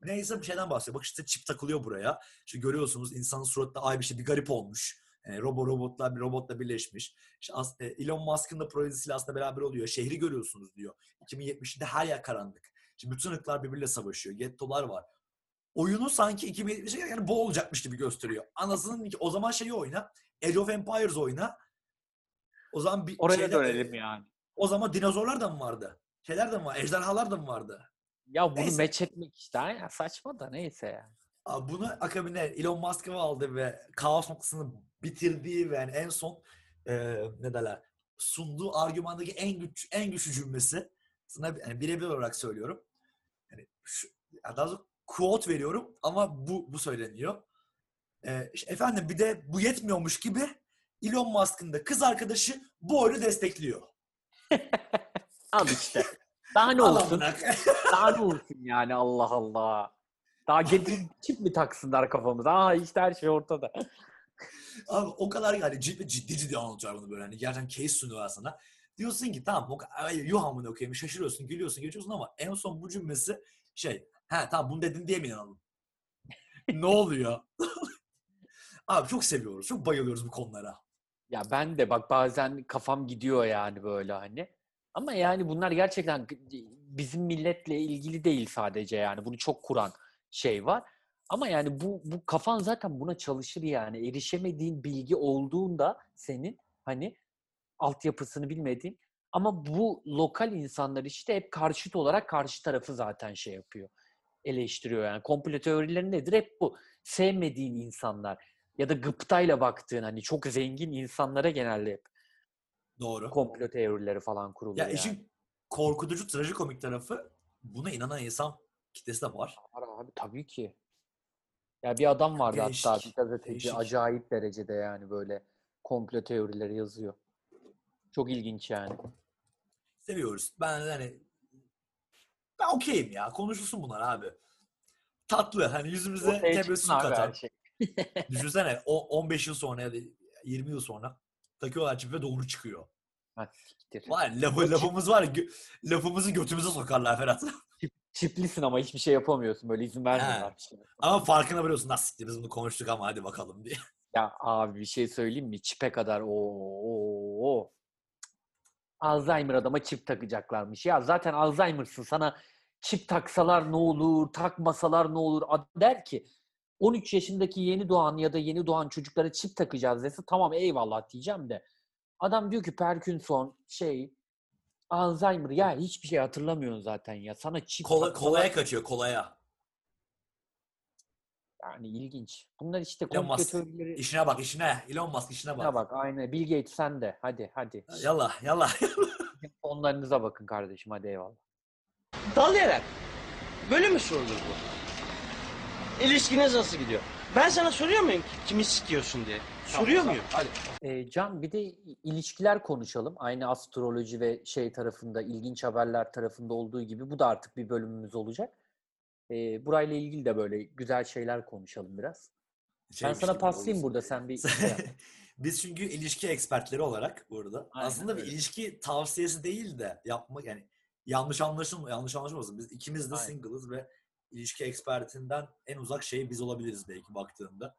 [SPEAKER 1] Neyse bir şeyden bahsediyor. Bak işte çip takılıyor buraya. İşte görüyorsunuz insanın suratında ay bir şey bir garip olmuş. Robo robotlar bir robotla birleşmiş. İşte as- e, Elon Musk'ın da projesiyle aslında beraber oluyor. Şehri görüyorsunuz diyor. 2070'de her yer karanlık. Şimdi bütün ırklar birbiriyle savaşıyor. Gettolar var. Oyunu sanki 2070'e yani bu olacakmış gibi gösteriyor. Anasının o zaman şeyi oyna. Age of Empires oyna. O zaman bir
[SPEAKER 2] Oraya
[SPEAKER 1] şeyler-
[SPEAKER 2] dönelim yani.
[SPEAKER 1] O zaman dinozorlar da mı vardı? Şeyler de mi var? Ejderhalar da mı vardı?
[SPEAKER 2] Ya bunu
[SPEAKER 1] Neyse.
[SPEAKER 2] meç etmek işte. Aynen saçma da neyse yani.
[SPEAKER 1] Bunu akabine Elon Musk'ı aldı ve kaos noktasını bitirdiği ve yani en son e, ne derler sunduğu argümandaki en güç en güçlü cümlesi sana yani birebir olarak söylüyorum. Yani şu, daha doğrusu quote veriyorum ama bu bu söyleniyor. Ee, işte efendim bir de bu yetmiyormuş gibi Elon Musk'ın da kız arkadaşı bu oyunu destekliyor.
[SPEAKER 2] Al işte. Daha ne olsun? Daha ne olsun yani Allah Allah. Daha gelip çip mi taksınlar kafamıza? Aa işte her şey ortada.
[SPEAKER 1] Abi o kadar yani ciddi ciddi, ciddi anlatıyor bunu böyle. Hani gerçekten case sunuyorlar sana. Diyorsun ki tamam o yuh amına okuyayım şaşırıyorsun gülüyorsun geçiyorsun ama en son bu cümlesi şey he tamam bunu dedin diye mi inanalım? ne oluyor? Abi çok seviyoruz. Çok bayılıyoruz bu konulara.
[SPEAKER 2] Ya ben de bak bazen kafam gidiyor yani böyle hani. Ama yani bunlar gerçekten bizim milletle ilgili değil sadece yani. Bunu çok kuran şey var. Ama yani bu bu kafan zaten buna çalışır yani. Erişemediğin bilgi olduğunda senin hani altyapısını bilmediğin ama bu lokal insanlar işte hep karşıt olarak karşı tarafı zaten şey yapıyor. Eleştiriyor yani. Komplo teorileri nedir? Hep bu. Sevmediğin insanlar ya da gıptayla baktığın hani çok zengin insanlara genelde hep
[SPEAKER 1] Doğru.
[SPEAKER 2] komplo teorileri falan kuruluyor.
[SPEAKER 1] Ya
[SPEAKER 2] yani.
[SPEAKER 1] işin korkutucu, trajikomik tarafı buna inanan insan kitlesi de var.
[SPEAKER 2] Var abi tabii ki. Ya bir adam vardı
[SPEAKER 1] Değişik,
[SPEAKER 2] hatta bir gazeteci
[SPEAKER 1] değişik.
[SPEAKER 2] acayip derecede yani böyle komplo teorileri yazıyor. Çok ilginç yani.
[SPEAKER 1] Seviyoruz. Ben hani ben okeyim ya. Konuşulsun bunlar abi. Tatlı. Hani yüzümüze tebessüm katan.
[SPEAKER 2] şey.
[SPEAKER 1] Düşünsene o 15 yıl sonra ya da 20 yıl sonra takıyorlar çipi ve doğru çıkıyor.
[SPEAKER 2] Ha.
[SPEAKER 1] Var lafı, lafımız var gö- lafımızı götümüze sokarlar Ferhat.
[SPEAKER 2] Çiplisin ama hiçbir şey yapamıyorsun böyle izin vermiyorlar. Şey.
[SPEAKER 1] Ama farkına varıyorsun. Nasıl siktir biz bunu konuştuk ama hadi bakalım diye.
[SPEAKER 2] Ya abi bir şey söyleyeyim mi? Çipe kadar o o o. Alzheimer adama çip takacaklarmış. Ya zaten Alzheimer'sın sana çip taksalar ne olur, takmasalar ne olur? Adam der ki 13 yaşındaki yeni doğan ya da yeni doğan çocuklara çip takacağız dese tamam eyvallah diyeceğim de. Adam diyor ki Parkinson şey Alzheimer ya hiçbir şey hatırlamıyorsun zaten ya. Sana çip
[SPEAKER 1] Kola,
[SPEAKER 2] taksalar-
[SPEAKER 1] kolaya kaçıyor kolaya.
[SPEAKER 2] yani ilginç. Bunlar işte
[SPEAKER 1] Elon Musk.
[SPEAKER 2] teorileri.
[SPEAKER 1] İşine bak işine. Elon Musk işine bak.
[SPEAKER 2] Ne bak aynı. Bill Gates sen de. Hadi hadi.
[SPEAKER 1] Yallah yallah.
[SPEAKER 2] Onlarınıza bakın kardeşim hadi eyvallah.
[SPEAKER 7] Dalayarak. Böyle mi sorulur bu? İlişkiniz nasıl gidiyor? Ben sana soruyor muyum ki kimi sikiyorsun diye? Soruyor muyum? Hadi.
[SPEAKER 2] Ee, Can bir de ilişkiler konuşalım. Aynı astroloji ve şey tarafında, ilginç haberler tarafında olduğu gibi bu da artık bir bölümümüz olacak. Ee, burayla ilgili de böyle güzel şeyler konuşalım biraz.
[SPEAKER 1] Şey
[SPEAKER 2] ben
[SPEAKER 1] bir
[SPEAKER 2] sana paslayayım burada sen bir şey yap.
[SPEAKER 1] Biz çünkü ilişki ekspertleri olarak burada
[SPEAKER 2] Aynen
[SPEAKER 1] aslında bir
[SPEAKER 2] öyle.
[SPEAKER 1] ilişki tavsiyesi değil de yapmak yani yanlış anlaşılma yanlış anlaşılmasın. Biz ikimiz de
[SPEAKER 2] Aynen.
[SPEAKER 1] single'ız ve ilişki ekspertinden en uzak şey biz olabiliriz belki baktığında.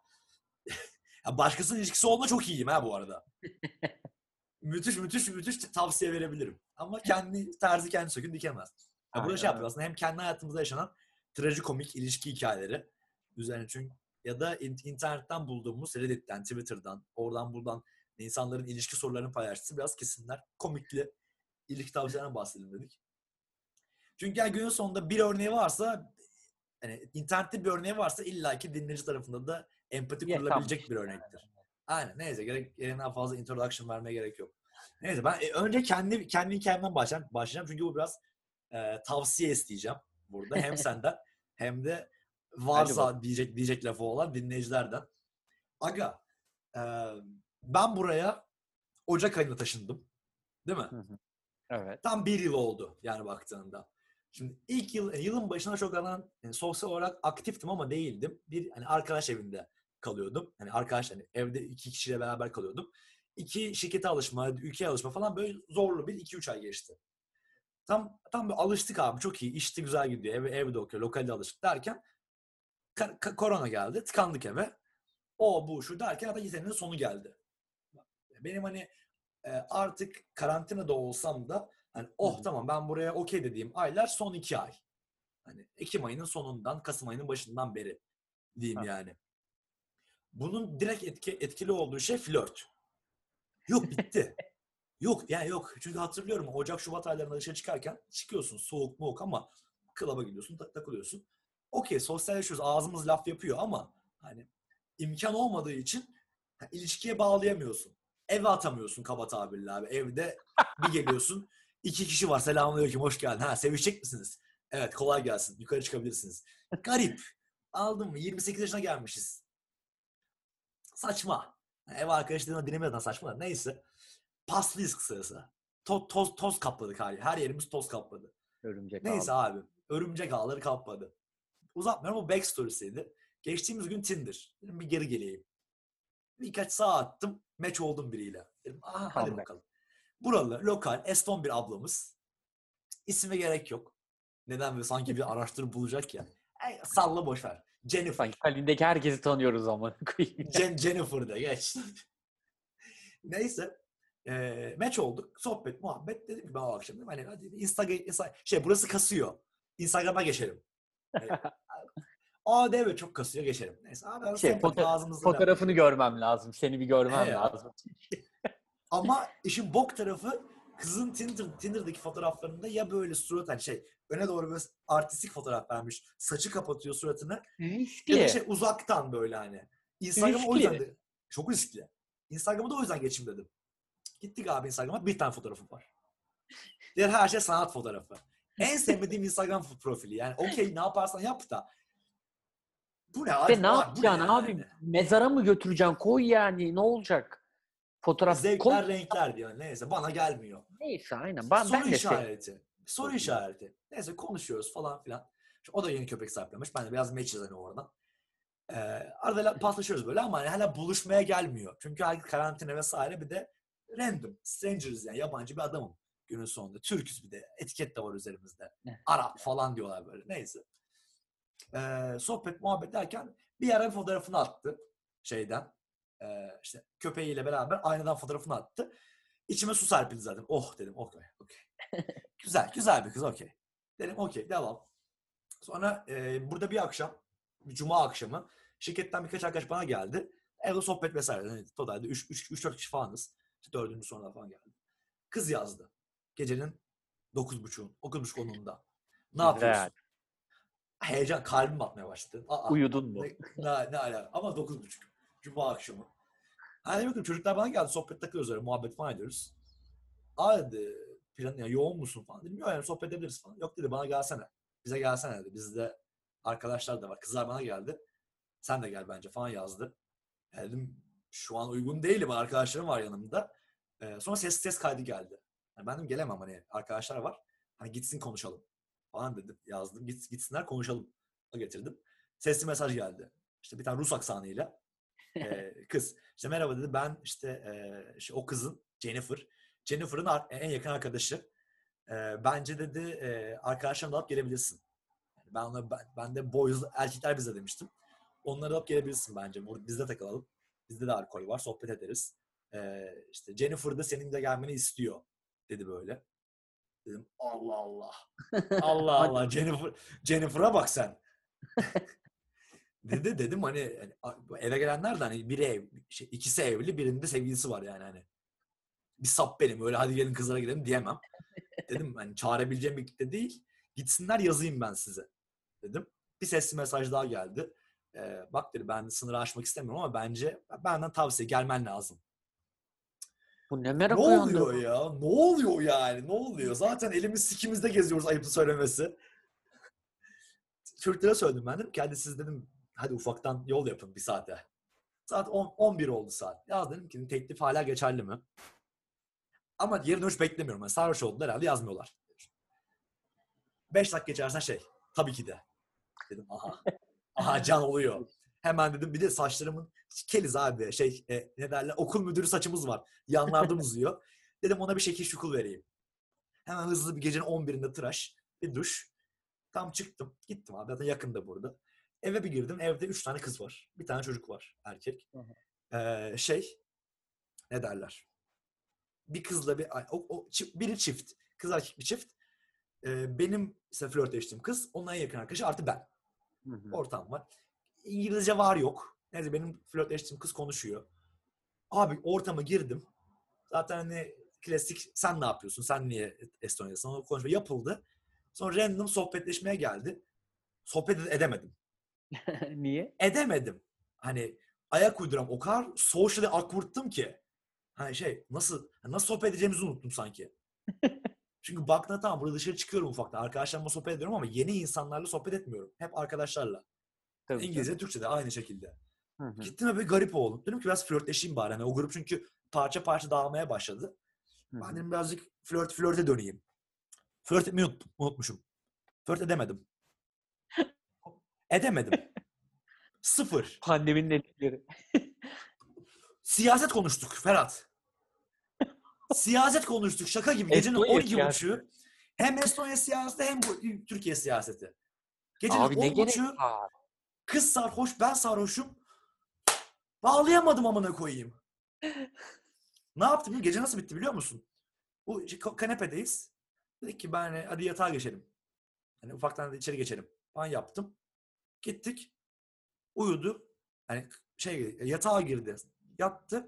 [SPEAKER 1] ya başkasının ilişkisi olma çok iyiyim ha bu arada. müthiş müthiş müthiş tavsiye verebilirim. Ama kendi terzi kendi sökün dikemez. Ya burada
[SPEAKER 2] Aynen
[SPEAKER 1] şey yapıyor aslında hem kendi hayatımızda yaşanan trajikomik ilişki hikayeleri üzerine çünkü ya da in- internetten bulduğumuz Reddit'ten, Twitter'dan, oradan buradan insanların ilişki sorularını paylaştığı biraz kesinler, komikli ilişki tavsiyelerinden bahsedelim dedik. Çünkü yani günün sonunda bir örneği varsa yani internette bir örneği varsa illaki dinleyici tarafında da empati
[SPEAKER 2] Yaşanmış.
[SPEAKER 1] kurulabilecek bir örnektir. Aynen. Neyse gerek daha fazla introduction vermeye gerek yok. Neyse ben e, önce kendi kendi hikayemden başlayacağım, başlayacağım çünkü bu biraz e, tavsiye isteyeceğim burada hem senden hem de varsa diyecek diyecek lafı olan dinleyicilerden. Aga e, ben buraya Ocak ayında taşındım. Değil mi?
[SPEAKER 2] Hı hı. Evet.
[SPEAKER 1] Tam bir yıl oldu yani baktığında. Şimdi ilk yıl, yılın başına çok alan yani sosyal olarak aktiftim ama değildim. Bir hani arkadaş evinde kalıyordum. Hani arkadaş hani evde iki kişiyle beraber kalıyordum. İki şirkete alışma, ülkeye alışma falan böyle zorlu bir iki üç ay geçti. Tam tam bir alıştık abi çok iyi. İşte güzel gidiyor. Ev, evde okuyor. Lokalde alıştık derken ka- ka- korona geldi. Tıkandık eve. O bu şu derken hatta senenin sonu geldi. Benim hani e, artık karantinada olsam da hani oh tamam ben buraya okey dediğim aylar son iki ay. Hani Ekim ayının sonundan Kasım ayının başından beri diyeyim
[SPEAKER 2] Ha.
[SPEAKER 1] yani. Bunun direkt etki, etkili olduğu şey flört. Yok bitti. yok yani yok. Çünkü hatırlıyorum Ocak Şubat aylarında dışarı çıkarken çıkıyorsun soğuk moğuk ama klaba gidiyorsun tak- takılıyorsun. Okey sosyalleşiyoruz ağzımız laf yapıyor ama hani imkan olmadığı için ha, ilişkiye bağlayamıyorsun. Eve atamıyorsun kaba tabirle abi. Evde bir geliyorsun. iki kişi var. Selamünaleyküm. Hoş geldin. Ha sevişecek misiniz? Evet kolay gelsin. Yukarı çıkabilirsiniz. Garip. Aldın mı? 28 yaşına gelmişiz. Saçma. Ev arkadaşlarına dinlemeden saçma. da Neyse. Paslıyız kısası. Toz, toz, toz kapladık her, her yerimiz toz kapladı.
[SPEAKER 2] Örümcek
[SPEAKER 1] Neyse
[SPEAKER 2] ağları.
[SPEAKER 1] abi. Örümcek ağları kapladı. Uzatmıyorum bu backstory'siydi. Geçtiğimiz gün Tinder. Dedim bir geri geleyim. Birkaç saat attım. Match oldum biriyle. Dedim aha hadi
[SPEAKER 2] Comeback.
[SPEAKER 1] bakalım. Buralı, lokal, Eston bir ablamız. İsme gerek yok. Neden böyle sanki bir araştırıp bulacak ya. Ey, salla boşver. Jennifer.
[SPEAKER 2] Sanki kalendeki herkesi tanıyoruz ama.
[SPEAKER 1] Jen, Jennifer'da geç. Neyse. E, match olduk. Sohbet, muhabbet. Dedim ki ben o akşam dedim hani hadi Instagram, Insta- şey burası kasıyor. Instagram'a geçelim. Yani, Aa de evet çok kasıyor geçelim. Neyse abi ben
[SPEAKER 2] Şey, foto- Fotoğrafını görmem lazım. Seni bir görmem
[SPEAKER 1] ya.
[SPEAKER 2] lazım.
[SPEAKER 1] Ama işin bok tarafı kızın Tinder, Tinder'daki fotoğraflarında ya böyle surat hani şey öne doğru böyle artistik fotoğraf vermiş. Saçı kapatıyor suratını. Ya da
[SPEAKER 2] Riskli.
[SPEAKER 1] şey uzaktan böyle hani. Instagram o
[SPEAKER 2] Riskli.
[SPEAKER 1] yüzden de, çok riskli. Instagram'ı da o yüzden geçeyim dedim. Gittik abi Instagram'a bir tane fotoğrafım var. Diğer her şey sanat fotoğrafı. En sevmediğim Instagram profili. Yani okey ne yaparsan yap da. Bu ne abi?
[SPEAKER 2] Ve ne yapacaksın abi?
[SPEAKER 1] yani?
[SPEAKER 2] Mezara mı götüreceksin? Koy yani. Ne olacak? Fotoğraf
[SPEAKER 1] Zevkler
[SPEAKER 2] koy.
[SPEAKER 1] renkler diyor. Neyse bana gelmiyor.
[SPEAKER 2] Neyse aynen. Ben,
[SPEAKER 1] Soru
[SPEAKER 2] ben de sev-
[SPEAKER 1] işareti. Soru işareti. Neyse konuşuyoruz falan filan. Şimdi O da yeni köpek sahiplenmiş. Ben de biraz matches hani oradan. Ee, arada paslaşıyoruz böyle ama hani hala buluşmaya gelmiyor. Çünkü herkes karantina vesaire bir de random. Strangers yani yabancı bir adamım günün sonunda. Türküz bir de. Etiket de var üzerimizde. Arap falan diyorlar böyle. Neyse. Ee, sohbet muhabbet derken bir ara bir fotoğrafını attı şeyden. Ee, işte köpeğiyle beraber aynadan fotoğrafını attı. İçime su serpildi zaten. Oh dedim okey okey. güzel güzel bir kız okey. Dedim okey devam. Sonra e, burada bir akşam, bir cuma akşamı şirketten birkaç arkadaş bana geldi. Evde sohbet vesaire. Yani totalde 3-4 kişi falanız. İşte dördüncü sonra falan geldi. Kız yazdı. Gecenin 9.30'un, 9.30 onunda. Ne yapıyorsun? Heyecan, kalbim atmaya başladı. Aa,
[SPEAKER 2] Uyudun mu?
[SPEAKER 1] ne, ne, ne ala? Ama 9.30. Cuma akşamı. Hani bakın çocuklar bana geldi. Sohbet takıyoruz öyle. Muhabbet falan ediyoruz. Aa dedi. Plan, ya, yoğun musun falan. Dedim yok yani sohbet edebiliriz falan. Yok dedi bana gelsene. Bize gelsene dedi. Bizde arkadaşlar da var. Kızlar bana geldi. Sen de gel bence falan yazdı. Ya dedim şu an uygun değilim. Arkadaşlarım var yanımda. Ee, sonra ses ses kaydı geldi. Yani ben dedim gelemem hani arkadaşlar var. Hani gitsin konuşalım falan dedim. Yazdım. Git, gitsinler konuşalım. Getirdim. Sesli mesaj geldi. İşte bir tane Rus aksanıyla kız. İşte merhaba dedi. Ben işte e, işte o kızın Jennifer. Jennifer'ın en yakın arkadaşı. Ee, bence dedi e, arkadaşlarını da alıp gelebilirsin. Yani ben ona ben, ben de boys erkekler bize demiştim. Onları alıp gelebilirsin bence. Bizde takılalım. Bizde de alkol var. Sohbet ederiz. Ee, işte Jennifer da senin de gelmeni istiyor dedi böyle. Dedim Allah Allah. Allah Allah. Jennifer Jennifer'a bak sen. dedi dedim hani, hani eve gelenler de hani biri ev, şey, ikisi evli, birinde sevgilisi var yani hani. Bir sap benim öyle hadi gelin kızlara gidelim diyemem. Dedim hani çağırabileceğim bir kitle değil. Gitsinler yazayım ben size. Dedim. Bir sesli mesaj daha geldi. Ee, bak dedi ben sınırı aşmak istemiyorum ama bence benden tavsiye gelmen lazım.
[SPEAKER 2] Bu ne
[SPEAKER 1] Ne
[SPEAKER 2] merak
[SPEAKER 1] oluyor
[SPEAKER 2] uyandırdı.
[SPEAKER 1] ya? Ne oluyor yani? Ne oluyor? Zaten elimiz sikimizde geziyoruz ayıplı söylemesi. Çocuklara söyledim ben dedim ki hadi siz dedim hadi ufaktan yol yapın bir saate. Saat 10, 11 oldu saat. Yaz dedim ki teklif hala geçerli mi? Ama geri dönüş beklemiyorum. Yani sarhoş oldular herhalde yazmıyorlar. 5 dakika geçersen şey tabii ki de. Dedim aha. Aha can oluyor. Hemen dedim bir de saçlarımın keliz abi şey e, ne derler okul müdürü saçımız var. Yanlardan uzuyor. Dedim ona bir şekil şukul vereyim. Hemen hızlı bir gecenin 11'inde tıraş, bir duş. Tam çıktım. Gittim abi. Zaten yakında burada. Eve bir girdim. Evde üç tane kız var. Bir tane çocuk var. Erkek. Ee, şey ne derler? Bir kızla bir o, o, biri çift. Kız erkek bir çift. Ee, benim ise flörtleştiğim kız. Onun en yakın arkadaşı artı ben.
[SPEAKER 2] Hı hı.
[SPEAKER 1] Ortam var. İngilizce var yok. Neyse benim flörtleştiğim kız konuşuyor. Abi ortama girdim. Zaten hani klasik sen ne yapıyorsun? Sen niye Estonya'dasın? O konuşma yapıldı. Sonra random sohbetleşmeye geldi. Sohbet ede- edemedim.
[SPEAKER 2] Niye?
[SPEAKER 1] Edemedim. Hani ayak uyduram o kadar socially awkward'tım ki. Hani şey nasıl nasıl sohbet edeceğimizi unuttum sanki. Çünkü baktığında tamam burada dışarı çıkıyorum ufaktan. Arkadaşlarımla sohbet ediyorum ama yeni insanlarla sohbet etmiyorum. Hep arkadaşlarla.
[SPEAKER 2] Tabii
[SPEAKER 1] İngilizce, Türkçe de aynı şekilde.
[SPEAKER 2] Hı hı.
[SPEAKER 1] Gittim ve bir garip oldum. Dedim ki biraz flörtleşeyim bari. Hani o grup çünkü parça parça dağılmaya başladı.
[SPEAKER 2] Hı
[SPEAKER 1] Ben
[SPEAKER 2] hı.
[SPEAKER 1] dedim birazcık flört flörte döneyim. Flört etmeyi unut- unutmuşum. Flört edemedim. Edemedim. Sıfır.
[SPEAKER 2] Pandeminin etkileri.
[SPEAKER 1] Siyaset konuştuk Ferhat. Siyaset konuştuk şaka gibi. Gecenin
[SPEAKER 2] Estonya
[SPEAKER 1] 12
[SPEAKER 2] siyaseti.
[SPEAKER 1] buçuğu. Hem Estonya siyaseti hem bu Türkiye siyaseti. Gecenin
[SPEAKER 2] Abi ne
[SPEAKER 1] 10
[SPEAKER 2] gerek
[SPEAKER 1] buçuğu
[SPEAKER 2] var?
[SPEAKER 1] kız sarhoş ben sarhoşum. Bağlayamadım amına koyayım. ne yaptım? Gece nasıl bitti biliyor musun? Bu şey, ka- kanepedeyiz. Dedik ki ben hani, hadi yatağa geçelim. Hani ufaktan da içeri geçelim. Ben yaptım. Gittik. Uyudu. Hani şey yatağa girdi. Yattı.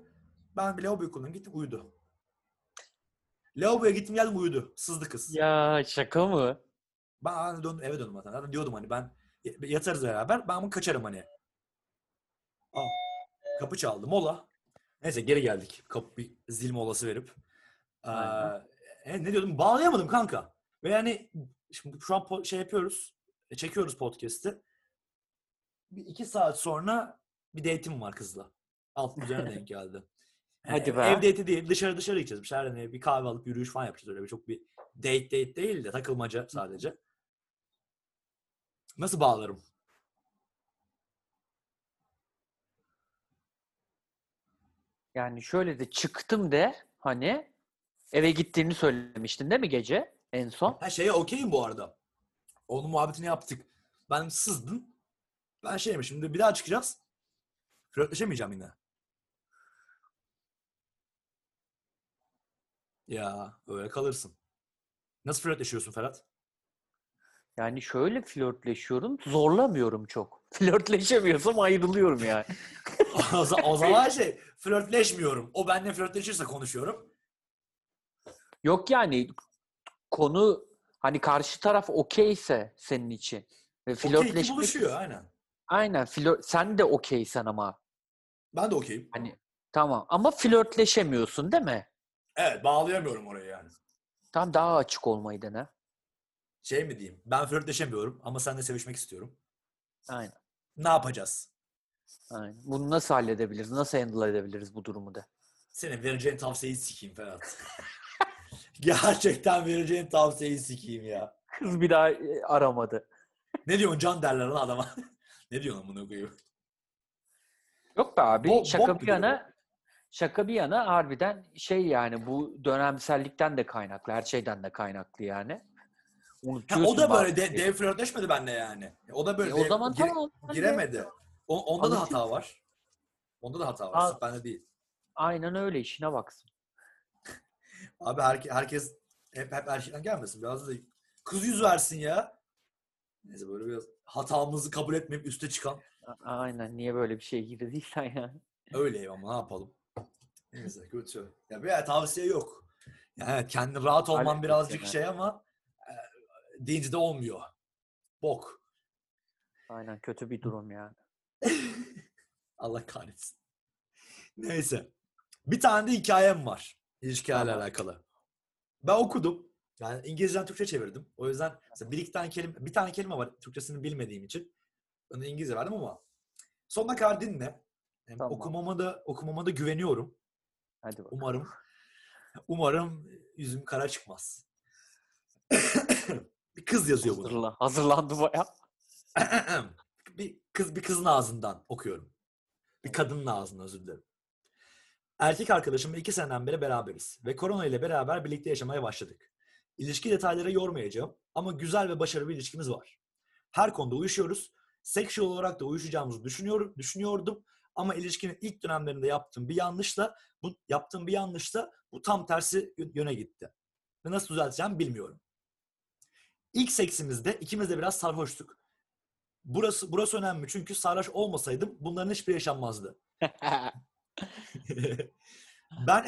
[SPEAKER 1] Ben bir lavaboyu kullandım. Gittim uyudu. Lavaboya gittim geldim uyudu. Sızdı kız.
[SPEAKER 2] Ya şaka mı?
[SPEAKER 1] Ben döndüm, eve döndüm zaten. Zaten diyordum hani ben yatarız beraber. Ben bunu kaçarım hani. Aa, kapı çaldı. Mola. Neyse geri geldik. Kapı bir zil molası verip. Ee,
[SPEAKER 2] Aynen.
[SPEAKER 1] ne diyordum? Bağlayamadım kanka. Ve yani şimdi şu an po- şey yapıyoruz. e, Çekiyoruz podcast'i. Bir iki saat sonra bir date'im var kızla. Altın üzerine denk geldi.
[SPEAKER 2] Hadi
[SPEAKER 1] ev-
[SPEAKER 2] be.
[SPEAKER 1] Ev date'i değil. Dışarı dışarı gideceğiz. Bir şeyler hani bir kahve alıp yürüyüş falan yapacağız. Öyle bir çok bir date date değil de takılmaca sadece. Nasıl bağlarım?
[SPEAKER 2] Yani şöyle de çıktım de hani eve gittiğini söylemiştin değil mi gece en son?
[SPEAKER 1] Ha şeye okeyim bu arada. Onun muhabbetini yaptık. Ben sızdım. Ben şeyim şimdi bir daha çıkacağız. Flörtleşemeyeceğim yine. Ya öyle kalırsın. Nasıl flörtleşiyorsun Ferhat?
[SPEAKER 2] Yani şöyle flörtleşiyorum, zorlamıyorum çok. Flörtleşemiyorsam ayrılıyorum yani.
[SPEAKER 1] o, za- o zaman şey flörtleşmiyorum. O benimle flörtleşirse konuşuyorum.
[SPEAKER 2] Yok yani konu hani karşı taraf okeyse senin için ve
[SPEAKER 1] Okey
[SPEAKER 2] flörtleşmek
[SPEAKER 1] buluşuyor aynen.
[SPEAKER 2] Aynen flör sen de okeysen ama
[SPEAKER 1] Ben de okeyim.
[SPEAKER 2] hani tamam ama flörtleşemiyorsun değil mi?
[SPEAKER 1] Evet bağlayamıyorum orayı yani.
[SPEAKER 2] Tam daha açık olmayı dene.
[SPEAKER 1] Şey mi diyeyim? Ben flörtleşemiyorum ama seninle sevişmek istiyorum.
[SPEAKER 2] Aynen.
[SPEAKER 1] Ne yapacağız?
[SPEAKER 2] Aynen. Bunu nasıl halledebiliriz? Nasıl handle edebiliriz bu durumu da?
[SPEAKER 1] Senin vereceğin tavsiyeyi sikeyim Ferhat. Gerçekten vereceğin tavsiyeyi sikeyim ya.
[SPEAKER 2] Kız bir daha e, aramadı.
[SPEAKER 1] Ne diyorsun can derler lan adama. ne diyorsun amına koyayım?
[SPEAKER 2] Yok be abi.
[SPEAKER 1] Bok-
[SPEAKER 2] şaka bir
[SPEAKER 1] gibi
[SPEAKER 2] yana şaka bir yana harbiden şey yani bu dönemsellikten de kaynaklı. Her şeyden de kaynaklı yani.
[SPEAKER 1] Ha, o da böyle de, dev flörtleşmedi benimle yani. O da böyle
[SPEAKER 2] E, o
[SPEAKER 1] dev-
[SPEAKER 2] zaman
[SPEAKER 1] gire-
[SPEAKER 2] tamam. de-
[SPEAKER 1] giremedi. O, onda da
[SPEAKER 2] Alışın.
[SPEAKER 1] hata var. Onda da hata var. Bende değil.
[SPEAKER 2] Aynen öyle işine baksın.
[SPEAKER 1] Abi herke- herkes hep, hep erkekten gelmesin. Biraz da kız yüz versin ya. Neyse böyle biraz hatamızı kabul etmeyip üste çıkan
[SPEAKER 2] Aynen niye böyle bir şey girdiysen yani.
[SPEAKER 1] öyleyim ama ne yapalım. Neyse kötü. Ya bir tavsiye yok. Yani kendi rahat olman
[SPEAKER 2] Hallettik
[SPEAKER 1] birazcık şey ama e, deyince de olmuyor. Bok.
[SPEAKER 2] Aynen kötü bir durum yani.
[SPEAKER 1] Allah kahretsin. Neyse. Bir tane de hikayem var. İlişkilerle
[SPEAKER 2] Tamam.
[SPEAKER 1] alakalı. Ben okudum. Yani İngilizceden Türkçe çevirdim. O yüzden mesela bir iki tane kelime, bir tane kelime var Türkçesini bilmediğim için. Onu İngilizce verdim ama sonuna kadar dinle.
[SPEAKER 2] Tamam.
[SPEAKER 1] Okumama da okumama da güveniyorum.
[SPEAKER 2] Hadi bakalım.
[SPEAKER 1] Umarım umarım yüzüm kara çıkmaz. bir kız yazıyor bunu.
[SPEAKER 2] Hazırla, hazırlandı baya.
[SPEAKER 1] bir kız bir kızın ağzından okuyorum. Bir kadının ağzından özür dilerim. Erkek arkadaşımla iki seneden beri beraberiz ve korona ile beraber birlikte yaşamaya başladık. İlişki detaylara yormayacağım ama güzel ve başarılı bir ilişkimiz var. Her konuda uyuşuyoruz. Seksüel olarak da uyuşacağımızı düşünüyorum, düşünüyordum ama ilişkinin ilk dönemlerinde yaptığım bir yanlışla bu yaptığım bir yanlışla bu tam tersi yöne gitti. Ve nasıl düzelteceğim bilmiyorum. İlk seksimizde ikimiz de biraz sarhoştuk. Burası burası önemli çünkü sarhoş olmasaydım bunların hiçbiri yaşanmazdı. ben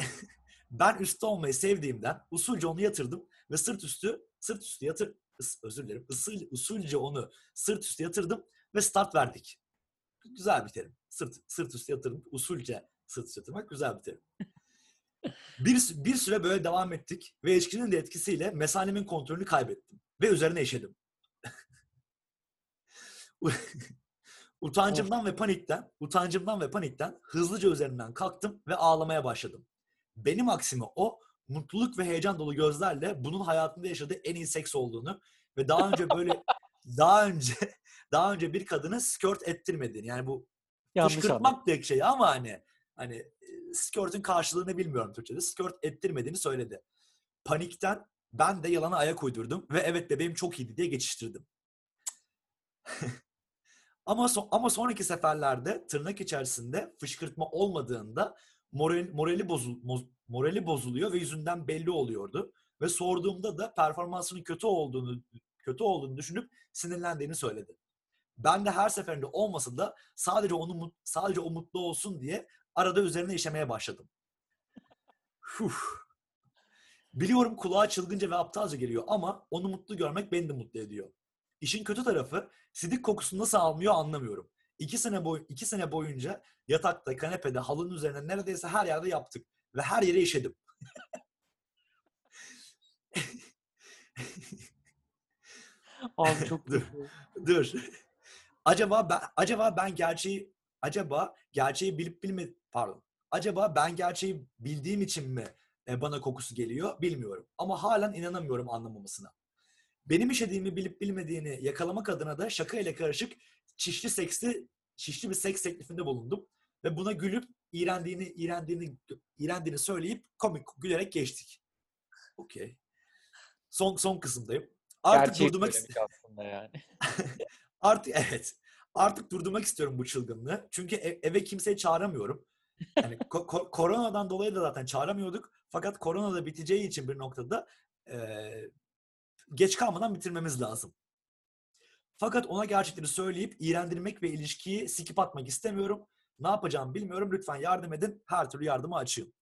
[SPEAKER 1] ben üstte olmayı sevdiğimden usulca onu yatırdım ve sırt üstü sırt üstü yatır ıs- özür dilerim ısı, usulca onu sırt üstü yatırdım ve start verdik. Güzel bir terim. Sırt sırt üstü yatırdım. Usulca sırt üstü yatırmak güzel bir terim. Bir, bir süre böyle devam ettik ve ilişkinin de etkisiyle mesanemin kontrolünü kaybettim ve üzerine işedim. Utancımdan ve panikten, utancımdan ve panikten hızlıca üzerinden kalktım ve ağlamaya başladım. Benim aksime o mutluluk ve heyecan dolu gözlerle bunun hayatında yaşadığı en iyi seks olduğunu ve daha önce böyle daha önce daha önce bir kadını skört ettirmediğini yani bu
[SPEAKER 2] Yanlış.
[SPEAKER 1] Fışkırtmak diye şey ama hani hani e, skörtün karşılığını bilmiyorum Türkçe'de. Skört ettirmediğini söyledi. Panikten ben de yalana ayak uydurdum ve evet bebeğim çok iyiydi diye geçiştirdim. ama so- ama sonraki seferlerde tırnak içerisinde fışkırtma olmadığında moral, morali bozul morali bozuluyor ve yüzünden belli oluyordu ve sorduğumda da performansının kötü olduğunu kötü olduğunu düşünüp sinirlendiğini söyledi. Ben de her seferinde olmasa da sadece onu sadece o mutlu olsun diye arada üzerine işemeye başladım. Huh. Biliyorum kulağa çılgınca ve aptalca geliyor ama onu mutlu görmek beni de mutlu ediyor. İşin kötü tarafı sidik kokusunu nasıl almıyor anlamıyorum. İki sene, boy iki sene boyunca yatakta, kanepede, halının üzerine neredeyse her yerde yaptık. Ve her yere işedim.
[SPEAKER 2] Abi çok
[SPEAKER 1] Dur. Dur. Acaba ben acaba ben gerçeği acaba gerçeği bilip bilme pardon. Acaba ben gerçeği bildiğim için mi e, bana kokusu geliyor bilmiyorum. Ama halen inanamıyorum anlamamasına. Benim işediğimi bilip bilmediğini yakalamak adına da şaka ile karışık çişli seksli şişli bir seks teklifinde bulundum ve buna gülüp iğrendiğini iğrendiğini iğrendiğini söyleyip komik gülerek geçtik. Okey. Son son kısımdayım. Artık
[SPEAKER 2] Gerçeği
[SPEAKER 1] durdurmak
[SPEAKER 2] söylemiş aslında yani.
[SPEAKER 1] Artık evet. Artık durdurmak istiyorum bu çılgınlığı. Çünkü ev- eve kimseyi çağıramıyorum. Yani ko- ko- koronadan dolayı da zaten çağıramıyorduk. Fakat korona da biteceği için bir noktada eee, geç kalmadan bitirmemiz lazım. Fakat ona gerçekleri söyleyip iğrendirmek ve ilişkiyi sikip atmak istemiyorum. Ne yapacağımı bilmiyorum. Lütfen yardım edin. Her türlü yardıma açığım.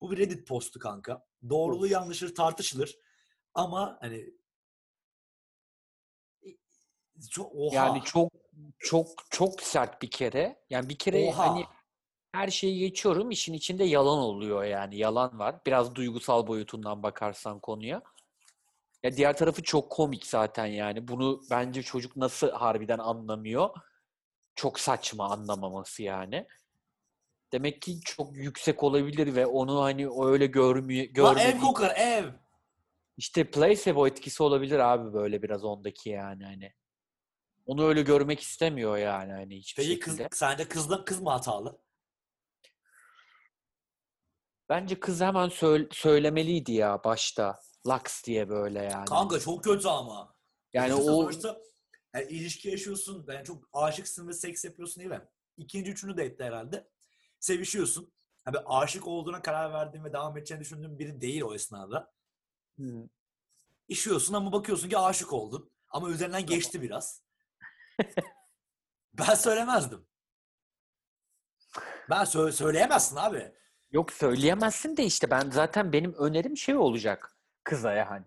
[SPEAKER 1] Bu bir Reddit postu kanka. Doğruluğu yanlışır tartışılır. Ama hani çok, oha.
[SPEAKER 2] Yani çok çok çok sert bir kere. Yani bir kere
[SPEAKER 1] Oha.
[SPEAKER 2] hani her şeyi geçiyorum. işin içinde yalan oluyor yani. Yalan var. Biraz duygusal boyutundan bakarsan konuya. Ya diğer tarafı çok komik zaten yani. Bunu bence çocuk nasıl harbiden anlamıyor? Çok saçma anlamaması yani. Demek ki çok yüksek olabilir ve onu hani öyle görmüyor görmediği
[SPEAKER 1] ev kokar ev.
[SPEAKER 2] işte placebo etkisi olabilir abi böyle biraz ondaki yani hani. Onu öyle görmek istemiyor yani hani hiçbir
[SPEAKER 1] Peki kız,
[SPEAKER 2] şekilde.
[SPEAKER 1] sence kızla, kız mı hatalı?
[SPEAKER 2] Bence kız hemen söyle- söylemeliydi ya başta. Laks diye böyle yani.
[SPEAKER 1] Kanka çok kötü ama.
[SPEAKER 2] yani o
[SPEAKER 1] Sonuçta yani ilişki yaşıyorsun. Yani çok aşıksın ve seks yapıyorsun değil mi? İkinci, üçüncü date'de herhalde. Sevişiyorsun. Abi aşık olduğuna karar verdiğin ve devam edeceğini düşündüğün biri değil o esnada.
[SPEAKER 2] Hı.
[SPEAKER 1] İşiyorsun ama bakıyorsun ki aşık oldun. Ama üzerinden geçti biraz. ben söylemezdim. Ben sö- söyleyemezsin abi.
[SPEAKER 2] yok söyleyemezsin de işte ben zaten benim önerim şey olacak kıza yani.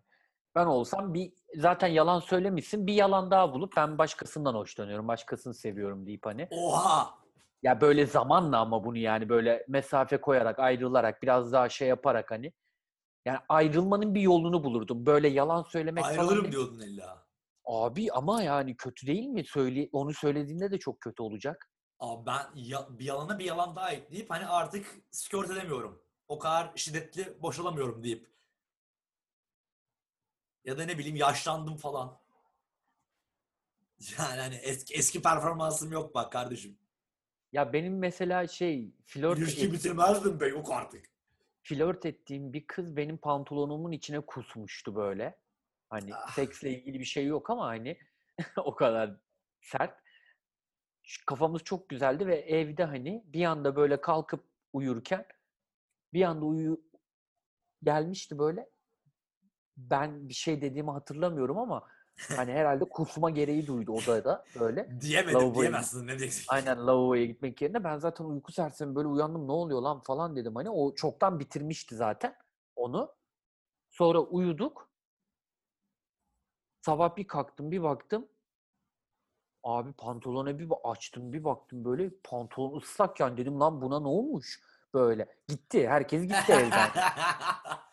[SPEAKER 2] Ben olsam bir zaten yalan söylemişsin bir yalan daha bulup ben başkasından hoşlanıyorum, başkasını seviyorum deyip hani.
[SPEAKER 1] Oha!
[SPEAKER 2] Ya böyle zamanla ama bunu yani böyle mesafe koyarak, ayrılarak, biraz daha şey yaparak hani. Yani ayrılmanın bir yolunu bulurdum. Böyle yalan söylemek falan
[SPEAKER 1] Ayrılırım
[SPEAKER 2] değil.
[SPEAKER 1] diyordun illa.
[SPEAKER 2] Abi ama yani kötü değil mi? Söyle, onu söylediğinde de çok kötü olacak.
[SPEAKER 1] Abi ben ya- bir yalana bir yalan daha ekleyip hani artık skört edemiyorum. O kadar şiddetli boşalamıyorum deyip. Ya da ne bileyim yaşlandım falan. Yani hani eski, eski performansım yok bak kardeşim.
[SPEAKER 2] Ya benim mesela şey flört,
[SPEAKER 1] İlişkiyi
[SPEAKER 2] et-
[SPEAKER 1] bitirmezdim be yok artık.
[SPEAKER 2] flört ettiğim bir kız benim pantolonumun içine kusmuştu böyle. Hani
[SPEAKER 1] Ah.
[SPEAKER 2] seksle ilgili bir şey yok ama hani o kadar sert. Kafamız çok güzeldi ve evde hani bir anda böyle kalkıp uyurken bir anda uyu gelmişti böyle. Ben bir şey dediğimi hatırlamıyorum ama hani herhalde kusma gereği duydu odada böyle.
[SPEAKER 1] Diyemedim
[SPEAKER 2] Lavaboya
[SPEAKER 1] diyemezsin ne diyeceksin.
[SPEAKER 2] Aynen lavaboya gitmek yerine ben zaten uyku sersemi böyle uyandım ne oluyor lan falan dedim hani o çoktan bitirmişti zaten onu. Sonra uyuduk. Sabah bir kalktım bir baktım. Abi pantolona bir açtım bir baktım böyle pantolon ıslak yani dedim lan buna ne olmuş böyle. Gitti herkes gitti evden.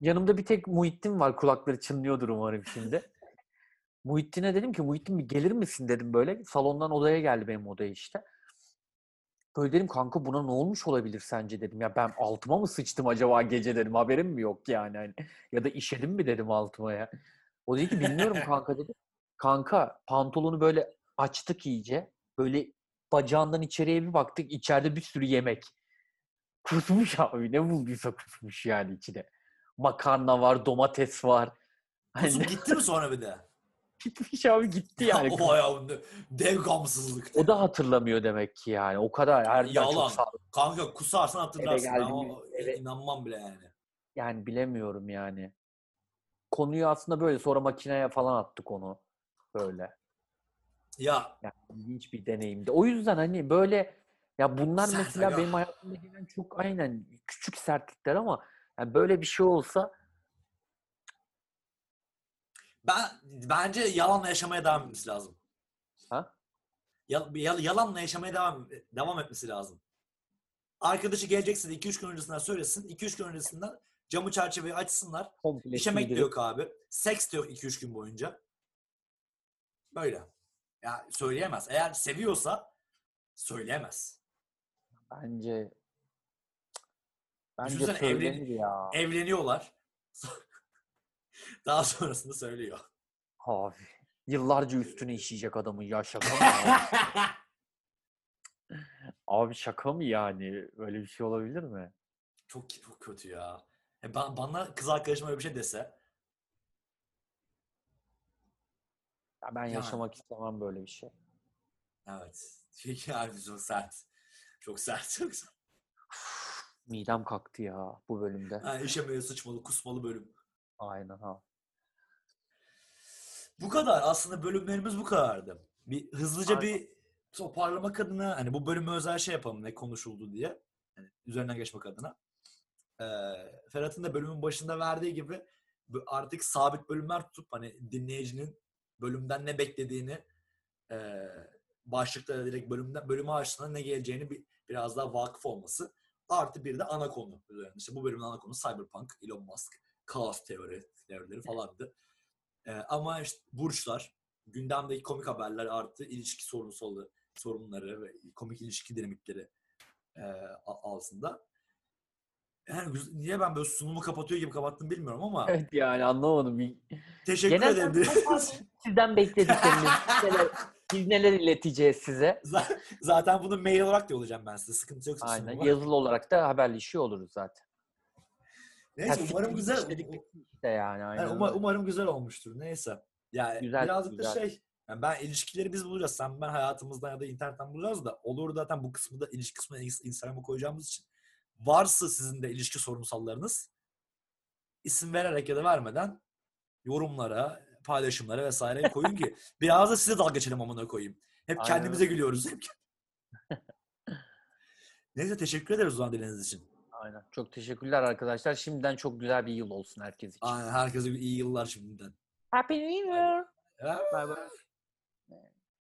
[SPEAKER 2] Yanımda bir tek Muhittin var kulakları çınlıyordur umarım şimdi. Muhittin'e dedim ki Muhittin bir gelir misin dedim böyle. Salondan odaya geldi benim odaya işte. Böyle dedim kanka buna ne olmuş olabilir sence dedim. Ya ben altıma mı sıçtım acaba gece dedim. Haberim mi yok yani. Hani, ya da işedim mi dedim altıma ya. O dedi ki bilmiyorum kanka dedi. Kanka pantolonu böyle açtık iyice. Böyle bacağından içeriye bir baktık. içeride bir sürü yemek. Kusmuş abi. Ne bulduysa kusmuş yani içine. Makarna var, domates var. Hani
[SPEAKER 1] Kusup gitti mi sonra bir de?
[SPEAKER 2] gitmiş abi gitti yani.
[SPEAKER 1] o ya dev gamsızlık.
[SPEAKER 2] O da hatırlamıyor demek ki yani. O kadar harbiden
[SPEAKER 1] Yalan.
[SPEAKER 2] çok.
[SPEAKER 1] Kanka kusarsan hatırlarsın.
[SPEAKER 2] Eve geldim, eve-
[SPEAKER 1] inanmam bile yani.
[SPEAKER 2] Yani bilemiyorum yani. Konuyu aslında böyle sonra makineye falan attık onu. Böyle.
[SPEAKER 1] Ya
[SPEAKER 2] Yani ilginç bir deneyimdi. O yüzden hani böyle ya bunlar
[SPEAKER 1] Sert
[SPEAKER 2] mesela
[SPEAKER 1] aga.
[SPEAKER 2] benim hayatımda gelen çok aynen küçük sertlikler ama yani böyle bir şey olsa
[SPEAKER 1] ben bence yalanla yaşamaya devam etmesi lazım.
[SPEAKER 2] ha?
[SPEAKER 1] Ya- yal- yalanla yaşamaya devam devam etmesi lazım. Arkadaşı gelecekse de 2-3 gün öncesinden söylesin. 2-3 gün öncesinden camı çerçeveyi açsınlar.
[SPEAKER 2] Komple
[SPEAKER 1] İşemek de yok abi. Seks de yok 2-3 gün boyunca. Böyle. Ya söyleyemez. Eğer seviyorsa söyleyemez.
[SPEAKER 2] Bence bence
[SPEAKER 1] evlen-
[SPEAKER 2] ya.
[SPEAKER 1] Evleniyorlar. Daha sonrasında söylüyor.
[SPEAKER 2] Abi. Yıllarca üstüne işeyecek adamın ya şaka mı? Abi şaka mı yani? Öyle bir şey olabilir mi?
[SPEAKER 1] çok çok kötü ya. E ba- bana kız arkadaşım öyle bir şey dese
[SPEAKER 2] Ya ben
[SPEAKER 1] Yani.
[SPEAKER 2] yaşamak istemem böyle bir şey.
[SPEAKER 1] evet. Çünkü harbi çok sert. Çok sert. Çok sert.
[SPEAKER 2] Midem kalktı ya bu bölümde.
[SPEAKER 1] Ha, işemeye sıçmalı, kusmalı bölüm.
[SPEAKER 2] Aynen ha.
[SPEAKER 1] Bu kadar. Aslında bölümlerimiz bu kadardı. Bir hızlıca
[SPEAKER 2] Aynen.
[SPEAKER 1] bir toparlamak adına hani bu bölümü özel şey yapalım ne konuşuldu diye. Hani üzerinden geçmek adına. Ee, Ferhat'ın da bölümün başında verdiği gibi artık sabit bölümler tutup hani dinleyicinin bölümden ne beklediğini e, başlıklara direkt bölümden bölümü açtığında ne geleceğini bir, biraz daha vakıf olması. Artı bir de ana konu üzerine. İşte bu bölümün ana konu Cyberpunk, Elon Musk, kaos teori, teorileri falandı. Ee, ama işte burçlar, gündemdeki komik haberler artı ilişki sorunsalı sorunları ve komik ilişki dinamikleri e, altında. Yani niye ben böyle sunumu kapatıyor gibi kapattım bilmiyorum ama
[SPEAKER 2] Evet yani anlamadım.
[SPEAKER 1] Teşekkür
[SPEAKER 2] Genel
[SPEAKER 1] ederim.
[SPEAKER 2] Sizden beklediklerimiz. biz neler, ileteceğiz size?
[SPEAKER 1] Zaten bunu mail olarak da yollayacağım ben size. Sıkıntı yok.
[SPEAKER 2] Aynen. Yazılı olarak da haberleşiyor oluruz zaten.
[SPEAKER 1] Neyse
[SPEAKER 2] Ya
[SPEAKER 1] umarım güzel.
[SPEAKER 2] işte yani. Aynen.
[SPEAKER 1] Yani umarım güzel olmuştur. Neyse. Ya
[SPEAKER 2] Güzel,
[SPEAKER 1] birazcık
[SPEAKER 2] güzel.
[SPEAKER 1] da şey yani ben ilişkileri biz bulacağız. Sen ben hayatımızdan ya da internetten bulacağız da olur zaten bu kısmı da ilişki kısmını ins- Instagram'a koyacağımız için varsa sizin de ilişki sorunsallarınız isim vererek ya da vermeden yorumlara, paylaşımlara vesaire koyun ki biraz da size dalga geçelim amına koyayım. Hep
[SPEAKER 2] Aynen
[SPEAKER 1] kendimize gülüyoruz. Hep. Neyse teşekkür ederiz o zaman diliniz için.
[SPEAKER 2] Aynen. Çok teşekkürler arkadaşlar. Şimdiden çok güzel bir yıl olsun herkes için.
[SPEAKER 1] Aynen herkese iyi yıllar şimdiden.
[SPEAKER 2] Happy New Year. Bye bye.